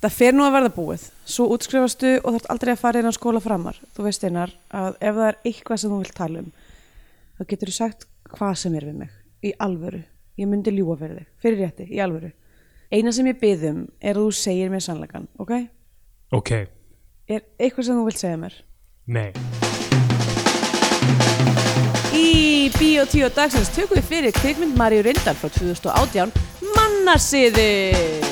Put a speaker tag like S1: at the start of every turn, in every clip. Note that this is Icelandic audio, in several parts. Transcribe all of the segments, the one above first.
S1: það fer nú að verða búið. Svo útskrifastu og þarf aldrei að fara inn á skóla framar. Þú veist einar að ef það er eitthvað sem þú vilt tala um þá getur þú sagt hvað sem er við mig. Í alvöru, ég myndi ljúga fyrir þig. Fyrir rétti, í alvöru. Eina sem ég byðum er að þú segir mér sannleikan ok?
S2: ok,
S1: er eitthvað sem þú vilt segja mér?
S2: Nei.
S1: Í Bíotíu dagsins tökum við fyrir kvikmynd Maríu Rindar frá 2018 Mannasiði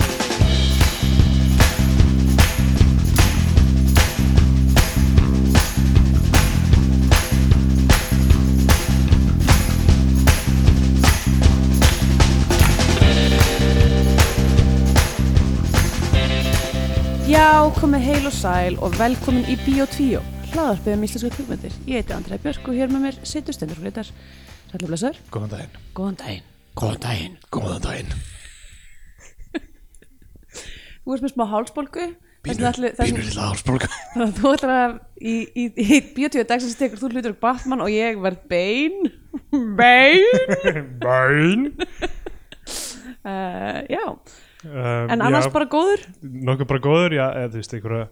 S1: Já, komið heil og sæl og velkomin í Bíotíu hlaðarpið um íslenska kvikmyndir. Ég heiti Andrea Björk og hér með mér situr stendur fréttar Sælum blessaður,
S2: góðan daginn,
S1: góðan daginn.
S2: Góðan daginn. Góðan daginn.
S1: Þú ert með smá hálsbólgu.
S2: Pínur, pínur lilla ársbólka
S1: Þannig að þú ætlar að í, í, í Bíotíu dagsins tekur þú hlutur Batman og ég verð Bane. Bane?
S2: Bæn
S1: uh, Já,
S2: um,
S1: en annars
S2: já,
S1: bara góður?
S2: Nokkuð bara góður, já, eða þú veist, einhverja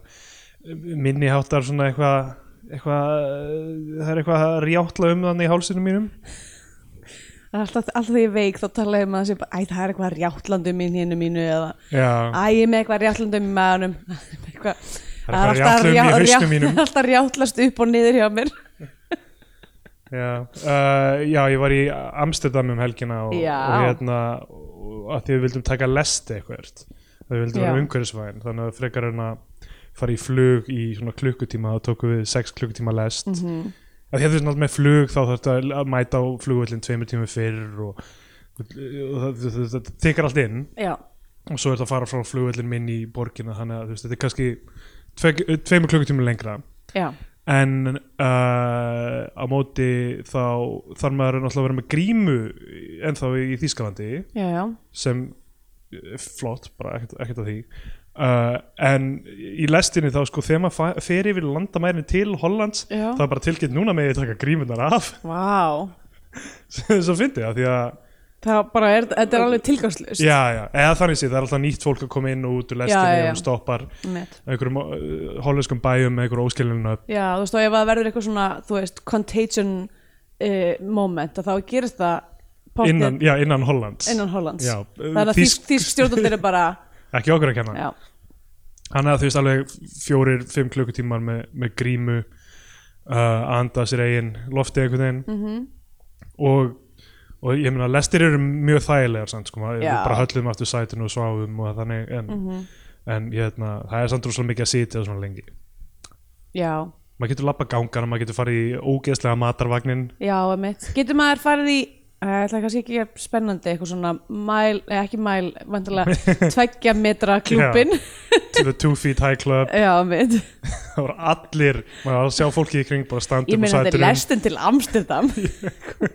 S2: minni háttar svona eitthvað eitthvað, það er eitthvað að rjátla um þannig í hálsinu mínum.
S1: Alltaf, alltaf þegar ég veik þá tala ég um að það sé bara, æ það er eitthvað rjátlandum í hennu mínu eða Æ, ég er með eitthvað rjátlandum í maðunum eitthvað,
S2: Það er rjátlandum í
S1: rjá- rjá- alltaf rjátlast upp og niður hjá mér.
S2: Já. Uh, já, ég var í Amsterdam um helgina og, og hérna og að því við vildum taka lesti eitthvað við vildum vera
S1: Já.
S2: umhverfisvæn. Þannig að frekar en að fara í flug í svona klukkutíma þá tókum við sex klukkutíma lest. Mm
S1: Mhm.
S2: að því að þú veist náttúrulega með flug þá þarftu að að mæta á flugvöllin tveimur tímum fyrr og, og það tekar allt inn.
S1: Já,
S2: og svo er þetta að fara frá flugvöllin minn í borgina þannig að veist, þetta er kannski tve, tveimur klukkutímum lengra.
S1: Já,
S2: en uh, á móti þá þarf maður náttúrulega að vera með grímu ennþá í Þýskalandi
S1: já, já.
S2: sem er flott, bara ekkert, ekkert að því. Uh, en í lestinni þá sko þegar maður fer yfir landamærin til Hollands
S1: Já.
S2: það er bara tilkynnt núna með ég taka grímunar af.
S1: Vá,
S2: svo fyndi ég að því að
S1: það bara er, þetta er alveg tilgangslust
S2: já, já, eða þannig sé, það er alltaf nýtt fólk að koma inn og út úr lestinni
S1: Já, já,
S2: og stoppar
S1: Net.
S2: einhverjum uh, hollenskum bæjum með einhverjum óskilinu
S1: Já, þú veist, og ef það verður eitthvað svona, þú veist, contagion uh, moment, að þá gerist það
S2: innan, já, innan Hollands.
S1: Innan Hollands. Þannig að þýsk, þýsk stjórnaldir er bara,
S2: ekki okkur að kenna.
S1: Já,
S2: hann er þú veist alveg fjórir, fimm klukkutímar með, með grímu uh, að anda sér eigin lofti einhvern veginn.
S1: Mhm,
S2: og, og ég meina lestir eru mjög þægilegar samt, sko, við bara höllum aftur sætinu og sváum og þannig en,
S1: mhm,
S2: en hérna, það er samt rosalega mikið að sitja svona lengi.
S1: Já,
S2: maður getur lappa gangana, maður getur farið í ógeðslega matarvagnin.
S1: Já, emitt. Getur maður farið í, það er kannski ekki spennandi, eitthvað svona mæl, eh, ekki mæl, vantilega tveggja metra klúbin.
S2: to the two feet high club
S1: Já, emitt.
S2: það voru allir, maður var að sjá fólki í kring bara standa
S1: Ég
S2: upp á
S1: meina þetta er lestin til Amsterdam.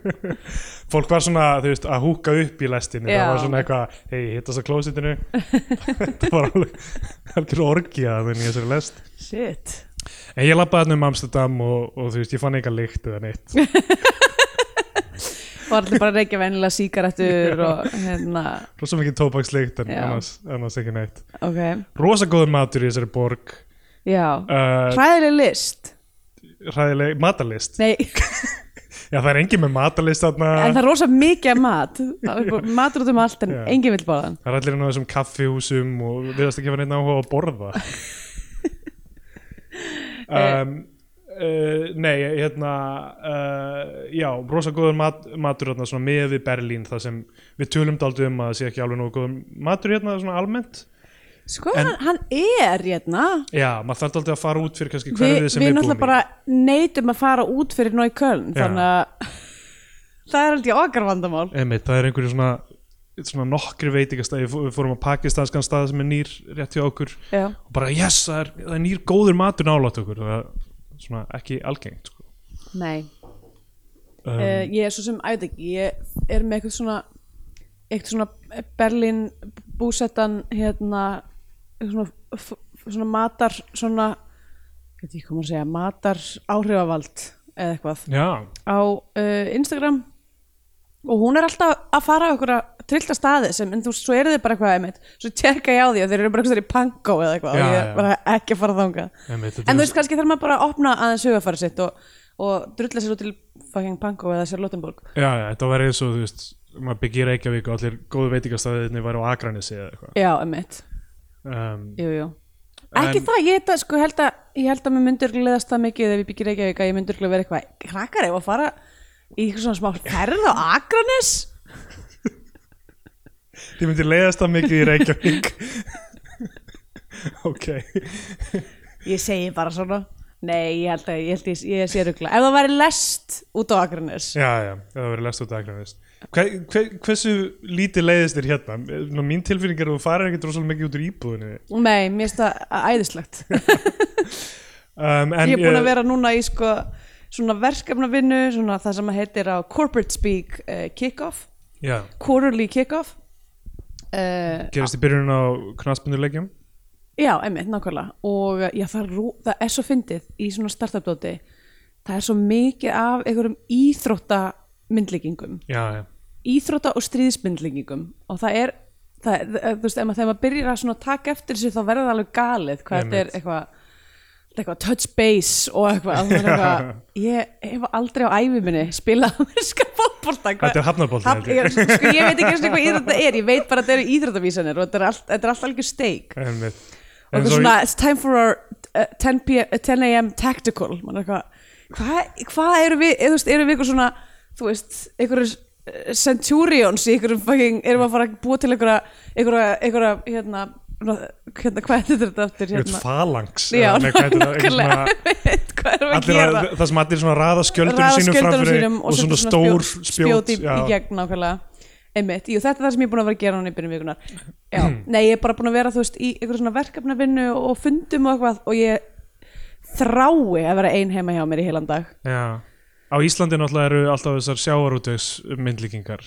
S2: fólk var svona, þú veist, að húka upp í lestinni
S1: Já.
S2: það var svona eitthvað, hei, hittast á klósitinu það var alveg alveg orgja þannig í þessari lest
S1: Shit.
S2: en ég lappaði hann um Amsterdam og, og þú veist, ég fann eitthvað lykt eða neitt
S1: Var allir bara að reykja vennilega sígarettur og hérna,
S2: rosa mikið tóbakslykt en annars, annars ekki neitt.
S1: Ok,
S2: rosa góður matur í þessari borg.
S1: Já.
S2: uh,
S1: Hræðileg list.
S2: hræðileg matalist
S1: Nei,
S2: já, það er engin með matalist þarna.
S1: En það er rosa mikið mat. Matur út um allt en
S2: Já.
S1: enginn vill borða hann.
S2: Það er allir inn á þessum kaffihúsum og viðast ekki vera neitt áhuga á að borða. Um, uh, nei, hérna uh, já, rosa góður mat, matur hérna, svona með við Berlín það sem við tölum daldið um að það sé ekki alveg nógu góður matur hérna svona almennt.
S1: Sko,
S2: En-
S1: hann, hann er hérna.
S2: Já, maður þarf daldið að fara út fyrir hverfið sem
S1: Við
S2: við,
S1: náttúrulega
S2: búum
S1: bara neytum að fara út fyrir Nói Köln
S2: Já.
S1: Þannig að það er aldrei okkar vandamál.
S2: Í Einmitt, það er einhverju svona svona nokkri veitingastæði, við fórum á pakistanskan stað sem er nýr rétt hjá okkur.
S1: Já,
S2: og bara yes, það er, það er nýr góður matur nálægt okkur. Það svona ekki algengt sko.
S1: nei.
S2: Um,
S1: uh, Ég er svo sem æði ekki Ég er með eitthvað svona eitthvað svona Berlín búsettan hérna svona, svona matar svona ég veit ekki hvað maður að segja matar áhrifavald eða eitthvað
S2: já,
S1: á uh, Instagram og hún er alltaf að fara á einhverja trillta staði sem, en þú þið bara eitthvað einmitt, svo tjekka ég á því að þeir eru bara eitthvað í panko eða eitthvað
S2: Já,
S1: og ég er bara ekki að fara
S2: þetta
S1: en þú veist, kannski þarf maður bara að opna aðeins hugafæri sitt og, og drulla sér út til fucking panko eða sér Lottenborg
S2: Já, já, þetta var eins og þú veist maður byggir Reykjavík og allir góðu veitingastæðinni væri á Akranesi eða eitthvað.
S1: Já, einmitt,
S2: um,
S1: jú, jú. Ekki
S2: En-
S1: það, ég, sko, held að, ég held að ef ekki ef í eitthvað svona smá ferð á Akranes
S2: Þið myndir leiðast það mikið í Reykjavík. Ok.
S1: Ég segi bara svona Nei, ég held að ég, ég, ég sé rugla. Ef það væri lest út á Akranes
S2: Já, já, það verið lest út Akranesi hver, hver, Hversu lítið leiðist þér hérna? Nú, mín tilfinning er að þú farir ekkert rosalega mikið út úr íbúðinni.
S1: Nei, mér finnst það æðislegt.
S2: Um, en,
S1: Ég er búin að vera núna í sko svona verkefnavinnu, svona það sem heitir á corporate speak uh, kick-off.
S2: Já,
S1: quarterly kick-off. Uh,
S2: gerist í byrjunum á knaspinduleikjum
S1: Já, einmitt, nákvæmlega. Og uh, já, það, er, það er svo fyndið í svona startup-dóti. Það er svo mikið af einhverjum
S2: já,
S1: íþrótta og stríðsmyndlíkingum. Og það er, það, er- þú veist, ef maður, þegar maður byrjar að taka eftir þessu þá verður það alveg galið hvað þetta er eitthvað eitthvað touch base og eitthvað, er eitthvað ég hef aldrei á æfi minni spilað ameríska fótbolta
S2: Þetta er hafnabólti,
S1: Haf-
S2: ég.
S1: sko, ég veit ekki eins og hvað íþrótta er ég veit bara að þetta eru íþróttavísanir og þetta er allt, þetta er allt alveg steik. Og eitthvað
S2: svo-
S1: svona, it's time for our uh, 10, p 10 am tactical. Er eitthvað, hvað hva eru við eða, veist, eru við eitthvað svona þú veist, einhverjum uh, centurions í einhverjum fucking, erum við að fara að búa til einhverja, einhverja, einhverja hérna, hérna, hvað er þetta aftur hérna?
S2: falangs
S1: Já, nákvæmlega,
S2: það sem allir svona raða skjöldunum sínum framfyrir og svona stór
S1: spjót, í, gegn nákvæmlega. Einmitt, jú þetta er það sem ég er búin að vera að gera núna í byrjun vikunar já, nei ég er bara búin að vera þú veist í einhverjum svona verkefnavinnu og fundum og eitthvað og ég þrái að vera ein heima hjá mér í heilan dag.
S2: Já. á Íslandi náttúrulega eru alltaf þessar sjávarútvegs myndlíkingar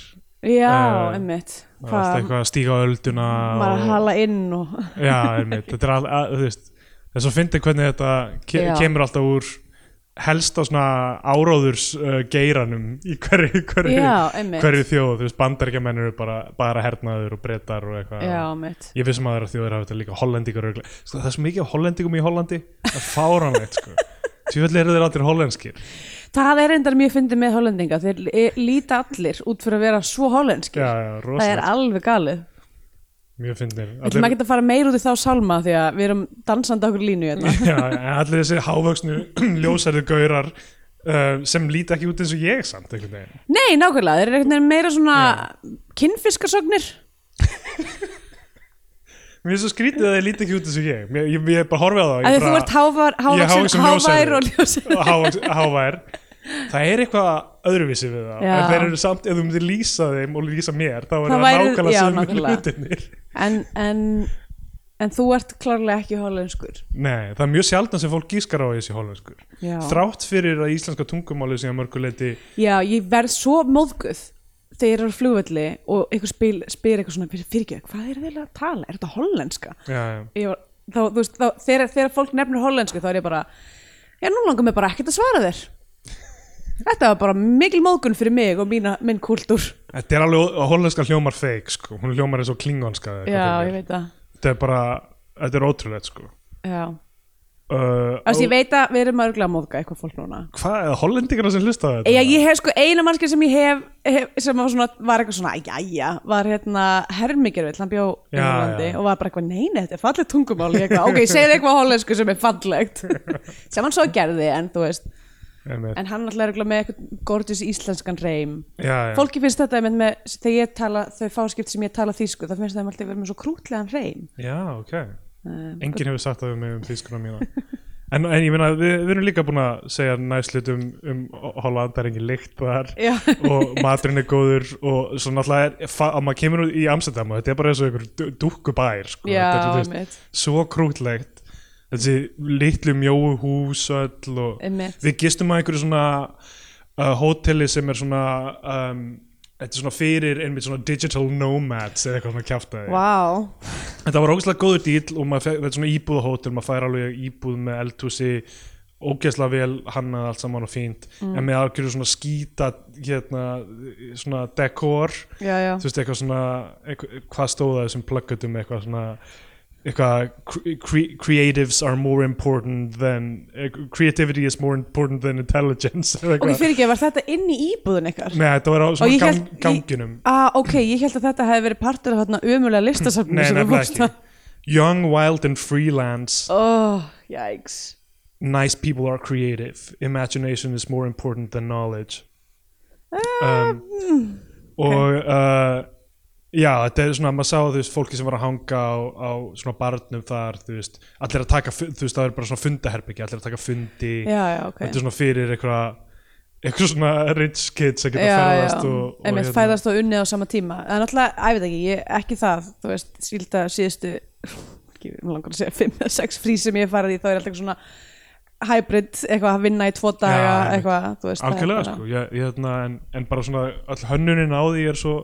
S1: já,
S2: Eh,
S1: einmitt.
S2: Það alltaf eitthvað að stíga á ölduna
S1: bara
S2: og-
S1: hala inn og
S2: Já, einmitt, þetta er all, að, þú veist þess að fyndi hvernig þetta ke
S1: Já.
S2: kemur alltaf úr helst á svona áróðurs uh, geiranum í hverju, hverju,
S1: já,
S2: hverju þjóð, þú veist, bandaríkjamenn eru bara, bara hernaður og breytar og eitthvað. Ég það er að þjóður hafa þetta líka örugglega. sko, það er svo mikið af hollendingum í Hollandi. Það er fáránlegt sko. tjóðlega eru þeir allir hollenskir
S1: það er endar mjög fyndið með hollendinga. Þeir e- líta allir út fyrir að vera svo hollenskir
S2: já, já,
S1: það er alveg galið.
S2: Mjög fyndnir.
S1: Við ætlum ekki að fara meir út í þá sálma því að við erum dansandi okkur línu hérna.
S2: Já, allir þessi hávöksnu ljósærðu gaurar uh, sem líti ekki út eins og ég samt
S1: Nei, nákvæmlega, þeir eru einhvern veginn meira svona kinnfiskarsögnir
S2: Mér finnst svo skrítið að þeir líti ekki út eins og ég. Mér, ég, ég bara horfi á það
S1: þú ert
S2: er
S1: hávær og
S2: hávaks- hávær Það er eitthvað öðruvísi við það. En þeir eru samt, ef þú myndir lýsa þeim og lýsa mér þá er
S1: Það
S2: það nákvæmlega
S1: nákvæmlega.
S2: hlutinir
S1: en, en, en þú ert klárlega ekki hollenskur.
S2: Nei, það er mjög sjaldan sem fólk gískar á þessi hollenskur.
S1: Já,
S2: Þrátt fyrir að íslenska tungumáli sem mörguleiti
S1: Já ég verð svo móðguð þegar ég er á flugvelli og einhver spyr, eitthvað svona fyrir, fyrir hvað er þið að tala, er þetta hollenska?
S2: Já, já,
S1: Ég Var, þá, veist, þá, þegar, þegar fólk nefnir hollensku þá er ég bara já, nú langar mér bara ekkert að svara þér Þetta var bara mikil móðgun fyrir mig og mína, minn kultúr
S2: Þetta er alveg, hollenska hljómar feik sko. Hún hljómar eins og klingonska eða
S1: Já, ég veit það
S2: Þetta er bara, þetta er ótrúlegt sko.
S1: Já,
S2: uh,
S1: Þess, ég veit að við erum örgulega að móðga eitthvað fólk núna
S2: Hvað, er það hollendingarna sem hlusta á þetta?
S1: Já, ég hef sko eina mannski sem ég hef, hef sem var, svona, var eitthvað svona, jæja, var hérna Hermigervill, hann bjó í Hollandi og var bara eitthvað, nei, nei, þetta er fallegt tungumál ég eitthvað, ok, segðu eitthvað hollensku sem er fallegt sem hann svo gerði, en þú veist. En hann alltaf er með eitthvað gorgeous íslenskan reym fólki finnst þetta einmitt með, þegar ég tala þau fáskipt sem ég tala þýsku, þá finnst þeim alltaf verið með svo krútlegan reym
S2: Já, ok.
S1: uh,
S2: Enginn hefur sagt það um um þýskuna mína. En, en ég meina, við, við erum líka búin að segja næslut um, um Holland, það er engin lykt þar og maturinn er góður og svo náttúrulega er, fa- að maður kemur út í Amsterdam og þetta er bara eins og einhver dúkkubær, sko.
S1: já,
S2: þetta er, svo krútlegt. Þessi litlu mjóu hús öll og
S1: einmitt.
S2: við gistum að einhverju svona uh, hóteli sem er svona um, þetta er svona fyrir einmitt svona digital nomads eða eitthvað svona kjaftaði.
S1: Vá,
S2: þetta var ógæslega góður dýl og maður, þetta er svona íbúðahótel maður fær alveg íbúð með eldhúsi ógeðslega vel hannað allt saman og fínt.
S1: Mm.
S2: en með algjörðu svona skýta hérna, svona dekor
S1: já, já,
S2: þú veist eitthvað svona eitthvað, hvað stóða þessum pluggutum eitthvað svona eitthvað cre cre creatives are more important than eh, creativity is more important than intelligence
S1: ok,
S2: eitthvað.
S1: fyrir ekki, var þetta inn í íbúðun ykkar?
S2: Nei, þetta var á
S1: Og
S2: svona
S1: ég
S2: gang,
S1: ég-
S2: ganginum.
S1: Ah, ok, ég held að þetta hefði verið partur af þarna umulega listasafni
S2: Nei, nefnilega ekki.
S1: að-
S2: Young, wild and freelance.
S1: Oh, jæks
S2: Nice people are creative. Imagination is more important than knowledge.
S1: Ah,
S2: um,
S1: mm,
S2: Og uh, Já, þetta er svona, maður sá þú veist, fólki sem var að hanga á, á svona barnum þar, þú veist, allir að taka þú veist, það er bara svona fundaherbyggi, allir að taka fundi.
S1: Já, já, ok.
S2: Þetta er svona fyrir eitthvað eitthvað svona rich kids að geta
S1: Já,
S2: ferðast
S1: já,
S2: og, og
S1: einmitt fæðast og unnið á sama tíma. En alltaf, ég veit ekki, ég, ekki það þú veist, skilda síðustu ekki, mér langar að segja 5 eða 6 frí sem ég farið í, þá er alltaf svona hybrid, eitthvað að vinna í tvo daga eitthvað, þú veist
S2: algjörlega sko, ég, ég, hérna, en, en bara svona all hönnunin á því er svo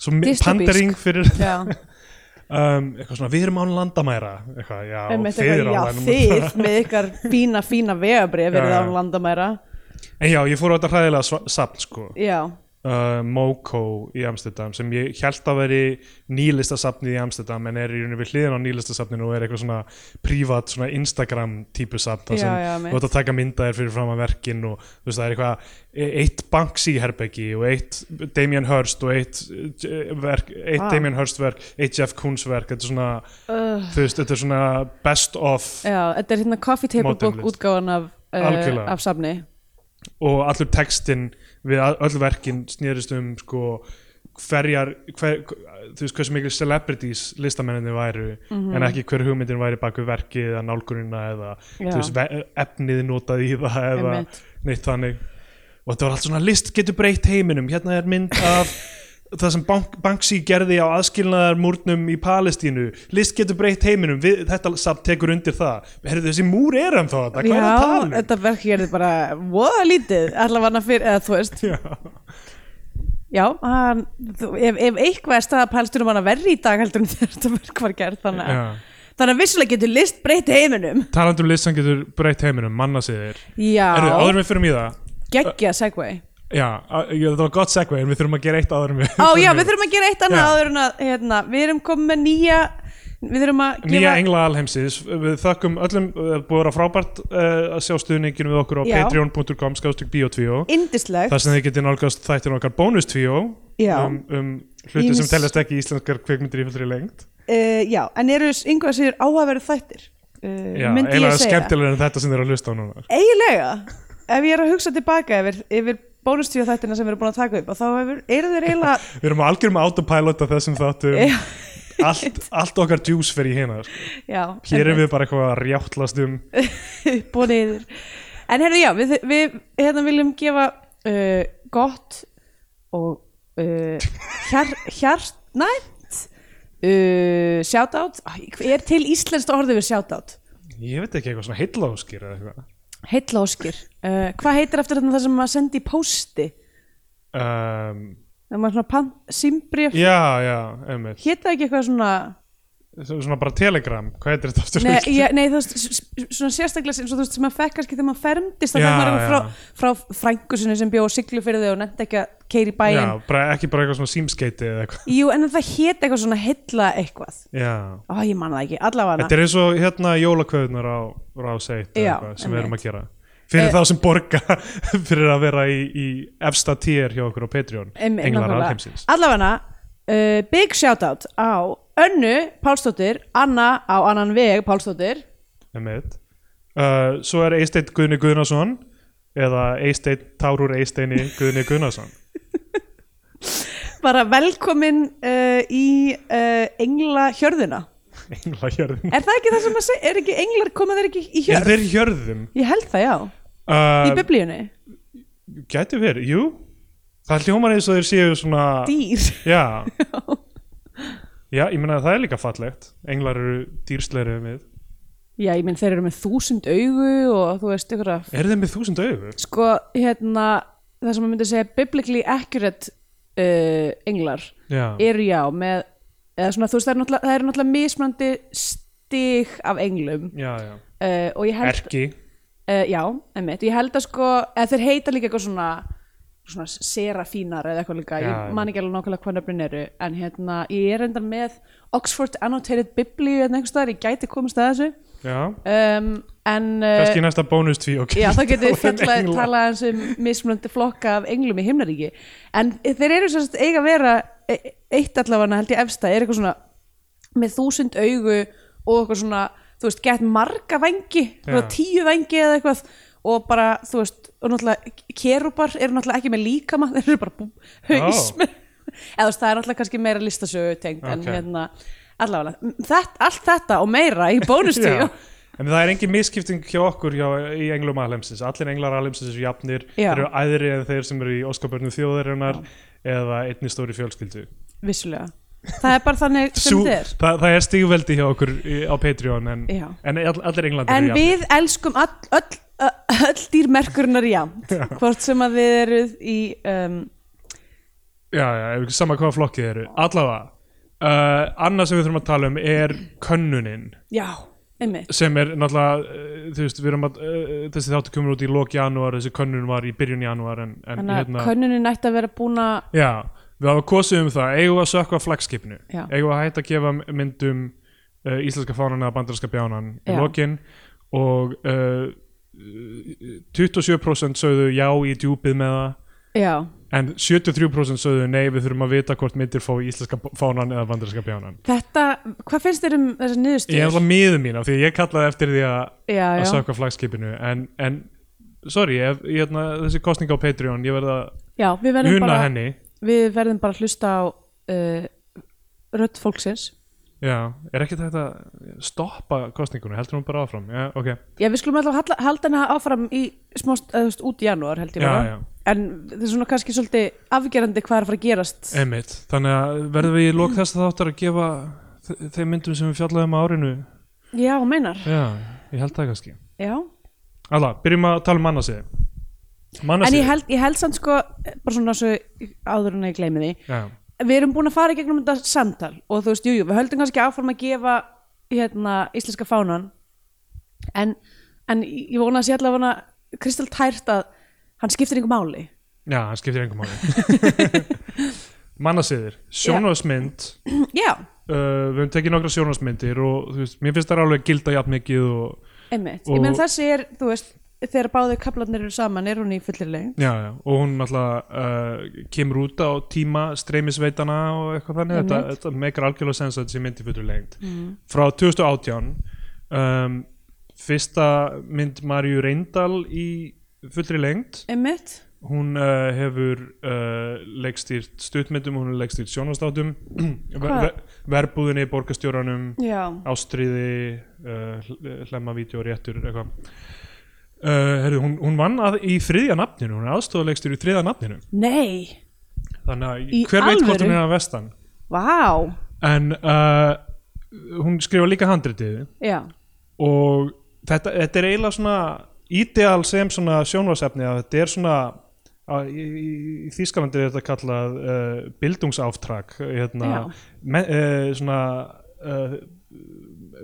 S2: svo pandering fyrir
S1: Já,
S2: um, eitthvað svona, við erum án landamæra. Eitthvað, já,
S1: einmitt
S2: þið
S1: eitthvað, já,
S2: á það
S1: þið með ykkar fína, fína vegabrið verið
S2: Já,
S1: á
S2: já.
S1: landamæra.
S2: En já, ég fór á þetta hræðilega safn sko.
S1: Já,
S2: uh, Moco í Amsterdam sem ég held að veri nýlistasafnið í Amsterdam en er í rauninni við hliðin á nýlistasafninu og er eitthvað svona prívat svona Instagram típu safn þar sem þú ert að taka myndaðir fyrir fram að verkin og þú veist það er eitthvað e- eitt Banksy herbeggi og eitt Damien Hirst og eitt, eh, verk, eitt
S1: Vá.
S2: Damien Hirst verk, eitt Jeff Koons verk þetta er svona,
S1: uh,
S2: þú veist, þetta er svona best of
S1: já, þetta er hérna coffee table book
S2: list.
S1: útgáfan af, uh, af safni
S2: og allur textin við öll verkin snýrist um sko hverjar hver, þú veist hversu mikil celebrities listamenninni væru en ekki hver hugmyndin væri baku verkið eða nálgunina eða þú veist, ve- efnið notað í það eða neitt þannig. Og þetta var allt svona list getur breytt heiminum. Hérna er mynd af það sem Bank, Banksy gerði á aðskilnaðar múrnum í Palestínu. List getur breytt heiminum, við, þetta samt tekur undir það, herrðu þessi múr er hann þá þetta, hvað er að tala
S1: Já,
S2: um?
S1: þetta verk gerði bara voða lítið, allavega fyrir, eða þú veist.
S2: Já.
S1: Já, hann, þú, ef, ef eitthvað er staða pælstunum hann að verri í dag heldur þegar þetta verk var gert þannig að,
S2: Já.
S1: þannig að vissulega getur list breytt heiminum.
S2: Talandi um list sem getur breytt heiminum manna sig þér
S1: Já,
S2: Erðu, áður við fyrir það.
S1: Geggja segway
S2: já, að- það var gott segway en við þurfum að gera eitt áður en við
S1: Ó já,
S2: í
S1: við þurfum að gera eitt annað
S2: Já.
S1: áður en að hérna, við erum komið með nýja við þurfum að
S2: Nýja
S1: gefa
S2: engla alheimsins, við þökkum öllum uh, búið að vera frábært uh, að sjá stuðningin við okkur á
S1: Já.
S2: patreon.com skástrík biotvíó
S1: indislegt
S2: þar sem þið getið nálgast þættir okkar bónustvíó
S1: Já.
S2: um, um hluti
S1: Ýmis-
S2: sem teljast ekki íslenskar kvikmyndir í fullri lengt
S1: uh, Já, en eru yngvað sér áhugaverð þættir uh,
S2: Já,
S1: myndi ég
S2: eiginlega
S1: segja.
S2: skemmtilega en þetta sem þið eru að hlusta á núna.
S1: Eiginlega. Ef ég er að hugsa tilbaka yfir, yfir bónustíu þættina sem við erum búin að taka upp og þá hefur, eru þeir eiginlega
S2: Við erum á algjörum autopilot af þessum þáttum. Allt, allt okkar juice fer í hérna sko.
S1: já,
S2: Hér erum við bara eitthvað að rjáttlast um
S1: og niður. En herðu já, við, við hérna viljum gefa uh, gott og uh, hjar, hjartnæmt uh, shoutout. Er til íslenskt orðið við shoutout?
S2: Ég veit ekki eitthvað svona heillóskir eða eitthvað
S1: heitla óskir. Uh, hvað heitir eftir þetta sem maður sendi í pósti?
S2: Um,
S1: það maður svona pan, simbrif
S2: Já, já, einmitt.
S1: Hétt það ekki eitthvað svona
S2: Svona bara telegram, hvað heitir þetta aftur?
S1: Nei, ég, nei, þú veist, svona sérstaklega sem, svo, veist, sem maður fekk kannski þegar maður fermdist að það var eitthvað
S2: já.
S1: frá, frá frængu sinni sem bjó siglu fyrir þau og nefndi ekki að keiri bæinn.
S2: Já, bara, ekki bara eitthvað svona símskeiti eða eitthvað.
S1: Jú, en það hét eitthvað svona heilla eitthvað.
S2: Já.
S1: Ó, ég man það ekki, allavega.
S2: Þetta er eins og hérna jólakvöðunar á Rás 1 eða
S1: Já,
S2: eitthvað sem við erum að gera. Fyrir
S1: Eh,
S2: þá sem borga fyrir að vera í, í efsta tier hjá okkur á Patreon
S1: Allavega, uh, big shoutout á Önnu Pálsdóttir, Anna á annan veg Pálsdóttir.
S2: Uh, Svo er Eisteinn Guðni Guðnason eða Eisteinn Tárur Eisteini Guðni Guðnason.
S1: Bara velkomin uh, í uh, engla hjörðina
S2: Engla hjörðum
S1: Er það ekki það sem að segja, er ekki englar, koma þeir ekki í
S2: Er
S1: hjörð?
S2: þeir í hjörðum?
S1: Ég held það, já, í
S2: Uh,
S1: biblíunni.
S2: Gæti verið, jú. Það hljómar eins og þeir séu svona
S1: Dýr.
S2: Já Já, ég meina að það er líka fallegt. Englar eru dýrslegri en við.
S1: Já, ég minn þeir eru með þúsund augu og þú veist ykkur að
S2: Er þeir með þúsund augu?
S1: sko, hérna það sem maður myndi segja biblically accurate uh, englar
S2: Já,
S1: eru já með eða svona, þú veist, það eru náttúrulega, eru náttúrulega mismandi stig af englum.
S2: Já, já.
S1: Uh, og ég held
S2: Erki.
S1: Uh, já, emmitt, ég held að sko eða þeir heita líka eitthvað svona svona serafínar eða eitthvað líka
S2: Já,
S1: ég man ekki alveg nákvæmlega hvað nöfnin eru en hérna, ég er enda með Oxford Annotated Biblíu en einhvers staðar, ég gæti komast að þessu
S2: já,
S1: um, en uh,
S2: kannski næsta bónuství ok
S1: Já, þá getur við
S2: Þá
S1: fjalla,
S2: engla.
S1: talað eins um mismunandi flokka af englum í himnaríki en þeir eru sérst eiga að vera e- eitt allavega held ég efsta er eitthvað svona með þúsund augu og eitthvað svona, þú veist, gett marga vangi,
S2: Já.
S1: tíu vangi eða eitthvað og bara, þú veist, og náttúrulega kerúbar eru náttúrulega ekki með líkama þeir eru bara bú, haus með eða það er náttúrulega kannski meira listasögu tengt en
S2: Ok.
S1: hérna, allavega þetta, allt þetta og meira í bónustíu.
S2: En það er engin misskipting hjá okkur hjá, í englum alheimsins. Allir englar alheimsins eru jafnir,
S1: Já.
S2: þeir eru æðri en þeir sem eru í óskapörnum þjóðarinnar eða einni stóri fjölskyldu.
S1: vissulega það er bara þannig sem
S2: Sú,
S1: er
S2: það, það er stígveldi hjá okkur á Patreon en, en all, allir englandir
S1: En
S2: eru jafnir.
S1: við elskum all, öll, öll, dýrmerkurinnar jafnt hvort sem að við eruð í um,
S2: Já, já, ef- sama hvaða flokkið eru. Allavega, uh, annað sem við þurfum að tala um er könnunin.
S1: Já, einmitt.
S2: Sem er náttúrulega, uh, þú veist, við erum að, uh, þessi þáttu kemur út í lok janúar, þessi könnun var í byrjun janúar en, en
S1: þannig að
S2: hérna,
S1: könnunin ætti að vera búin að
S2: já, við hafa kosið um það, eigum að sökva flagskipinu, eigum að hætta að gefa myndum uh, íslenska fánan eða bandarinska bjánan í
S1: Já.
S2: lokin? Og uh, 27% sögðu já í djúpið með það.
S1: Já,
S2: en 73% sögðu nei, við þurfum að vita hvort myndir fá íslenska fánan eða bandarinska bjánan.
S1: Þetta, hvað finnst þér um þessar
S2: Ég er alltaf miður mín af því að ég kallaði eftir því að, sökva flagskipinu. En, en sorry, ef, ég, hérna, þessi kostning á Patreon ég verð að
S1: bara
S2: henni.
S1: við verðum bara að hlusta á uh, rödd fólksins
S2: Já, er ekki þetta stoppa kostningunum, heldur hún bara áfram? Já, ok,
S1: Já, við skulum alltaf halda, halda hana áfram í smást, eða þú veist, út í janúar held ég
S2: já,
S1: bara.
S2: já,
S1: en það er svona kannski svolítið afgerandi hvað er að fara að gerast.
S2: Einmitt. Þannig að verðum við í lok þess að þáttar að gefa þe- þeim myndum sem við fjallaðum á árinu?
S1: Já, meinar.
S2: Já, ég held það kannski.
S1: Já,
S2: Alla, byrjum að tala um mannasiði
S1: en
S2: Mannasiði
S1: ég held, ég held samt sko bara svona svo áður en að ég gleymi því
S2: Já,
S1: við erum búin að fara í gegnum þetta samtal og þú veist, jú, jú, við höldum kannski áfram að gefa hérna íslenska fánan. En, en ég vona að sé allavega Kristal tært að hann skiptir yngur máli.
S2: Já, hann skiptir engum máli. Mannasiðir, sjónvarsmynd
S1: Já,
S2: uh, við höfum tekið nokkra sjónvarsmyndir og veist, mér finnst það alveg gilda jafn mikið og,
S1: einmitt,
S2: Og-
S1: ég menn þessi er þú veist, þegar báðu kaplarnir eru saman er hún í fullir leið
S2: já, já, og hún alltaf uh, kemur út á tíma streymisveitana og eitthvað þannig þetta, þetta meikar algjörlega sens að þetta sé myndi fyrir lengt
S1: mm.
S2: frá 2018 um, fyrsta mynd Marju Reyndal í fullri lengt
S1: Einmitt,
S2: hún uh, hefur uh, leikstýrt stuttmyndum, hún hefur leikstýrt sjónvastátum
S1: Hvað?
S2: ver, verbúðinni, borgarstjóranum
S1: já,
S2: ástriði uh, hlemma vídeo réttur eitthvað uh, herru, hún, hún vann að, í þriðja nafninu hún er aðstofalegstur í þriðja nafninu.
S1: Nei.
S2: Þannig að
S1: Í
S2: hver veit hvort
S1: alvöru?
S2: hún er að vestan?
S1: Vá,
S2: en uh, hún skrifa líka handritið.
S1: Já,
S2: og þetta, þetta er eiginlega svona ídeal sem svona sjónvarsefni að þetta er svona að, í, í, í Þýskalandi er þetta kallað uh, bildungsáftrak hérna, me, uh, svona uh,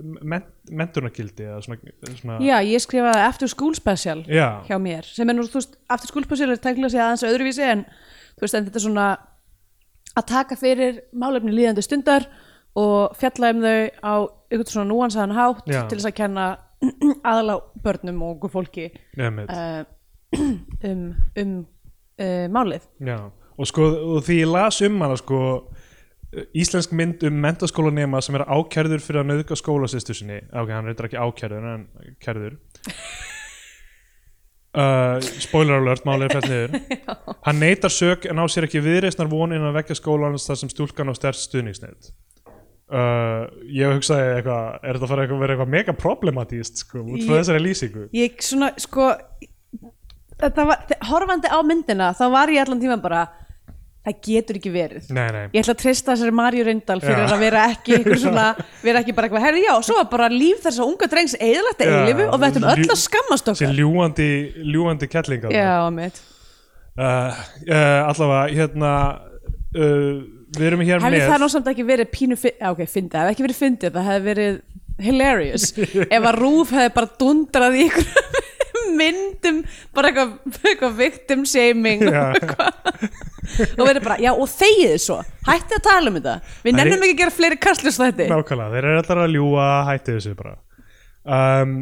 S2: men, mentunargildi eða svona, svona
S1: já, ég skrifaði After School Special
S2: já,
S1: hjá mér sem er nú, þú veist, After School Special er tæknilega sér aðeins öðruvísi en þú veist, en þetta er svona að taka fyrir málefni líðandi stundar og fjalla um þau á ykkur svona núansaðan hátt
S2: Já.
S1: til þess að kenna aðalá börnum og fólki
S2: nefnir
S1: uh, um, um uh, málið.
S2: Já, og sko og því ég las um hana sko íslensk mynd um mentaskólanema sem er ákærður fyrir að nauðga skólasýstu sinni. Ok, hann reyndar ekki ákærður en kærður. Uh, spoiler alert, málið er fætt niður. Hann neytar sök en á sér ekki viðreisnar von innan vekja skólans þar sem stúlkan á stærst stuðningsneitt uh, ég hugsaði eitthvað er þetta að fara eitthvað, vera eitthvað mega problematíst sko, út frá þessari lýsingu?
S1: ég svona, sko var, horfandi á myndina þá var ég allan tíma bara það getur ekki verið.
S2: Nei, nei,
S1: ég ætla að treysta þessari Marju Reyndal fyrir
S2: Já.
S1: að vera ekki svona, vera ekki bara eitthvað, herri já, svo var bara líf þess að unga drengs eðalagt
S2: Já,
S1: eilifu og við ættum öll að skammast
S2: þessi
S1: okkar
S2: ljúandi ljúandi kettlinga
S1: já, mitt
S2: uh, uh, allavega hérna uh, við erum hér
S1: hefði
S2: með
S1: það náttúrulega ekki verið pínu ok, fyndið, það hefði ekki verið fyndið það hefði verið hilarious. Ef að Rúf hefði bara dundrað í myndum bara eitthvað, eitthvað victim shaming
S2: Já.
S1: og verður bara, já og þegið svo. Hættið að tala um þetta. Við nennum ekki að gera fleiri kastlust þetta
S2: Nákvæmlega, þeir eru allar að ljúa hætti þessu bara. Um,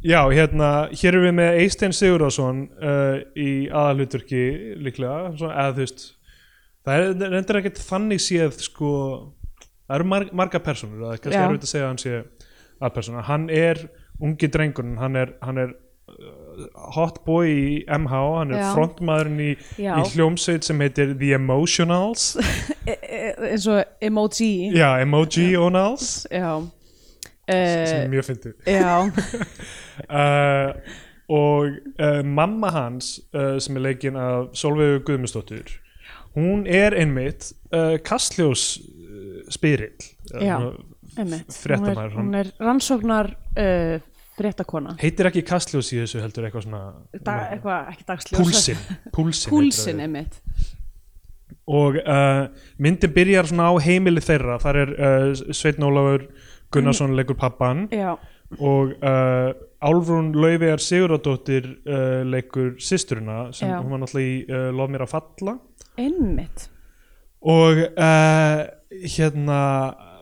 S2: Já, hérna hér erum við með Eystein Sigurðarsson uh, í aðalhuturki líklega, svona, eða þú veist það er reyndir ekkert þannig séð sko, það eru marg, marga personur, það er kannski erfitt að segja að hann sé aðpersona, hann er ungi drengurinn, hann er, hann er uh, hot boy í MH, hann er
S1: Já.
S2: frontmaðurinn í,
S1: Já.
S2: í hljómsveit sem heitir The Emotionals
S1: e, e, eins og emoji
S2: Já, Emoji-onals
S1: já,
S2: sem
S1: uh,
S2: er mjög fyndið
S1: já.
S2: uh, og uh, mamma hans uh, sem er leikinn af Solveigu Guðmundsdóttur hún er einmitt uh, kastljós uh, spyrill
S1: Já. Einmitt.
S2: Fréttamaður,
S1: hún hún er rannsóknar uh, fréttakona.
S2: Heitir ekki kastljós í þessu heldur eitthvað svona
S1: da, eitthvað, ekki dagsljós.
S2: Púlsin púlsin,
S1: púlsin einmitt.
S2: Og uh, myndin byrjar svona á heimili þeirra. Þar er uh, Sveitn Ólafur Gunnarsson leikur pappan
S1: já,
S2: og uh, Álfrún Laufeyjar Sigurðardóttir uh, leikur systurina sem
S1: Já.
S2: hún var náttúrulega í uh, Lof mér að falla.
S1: Einmitt.
S2: Og hérna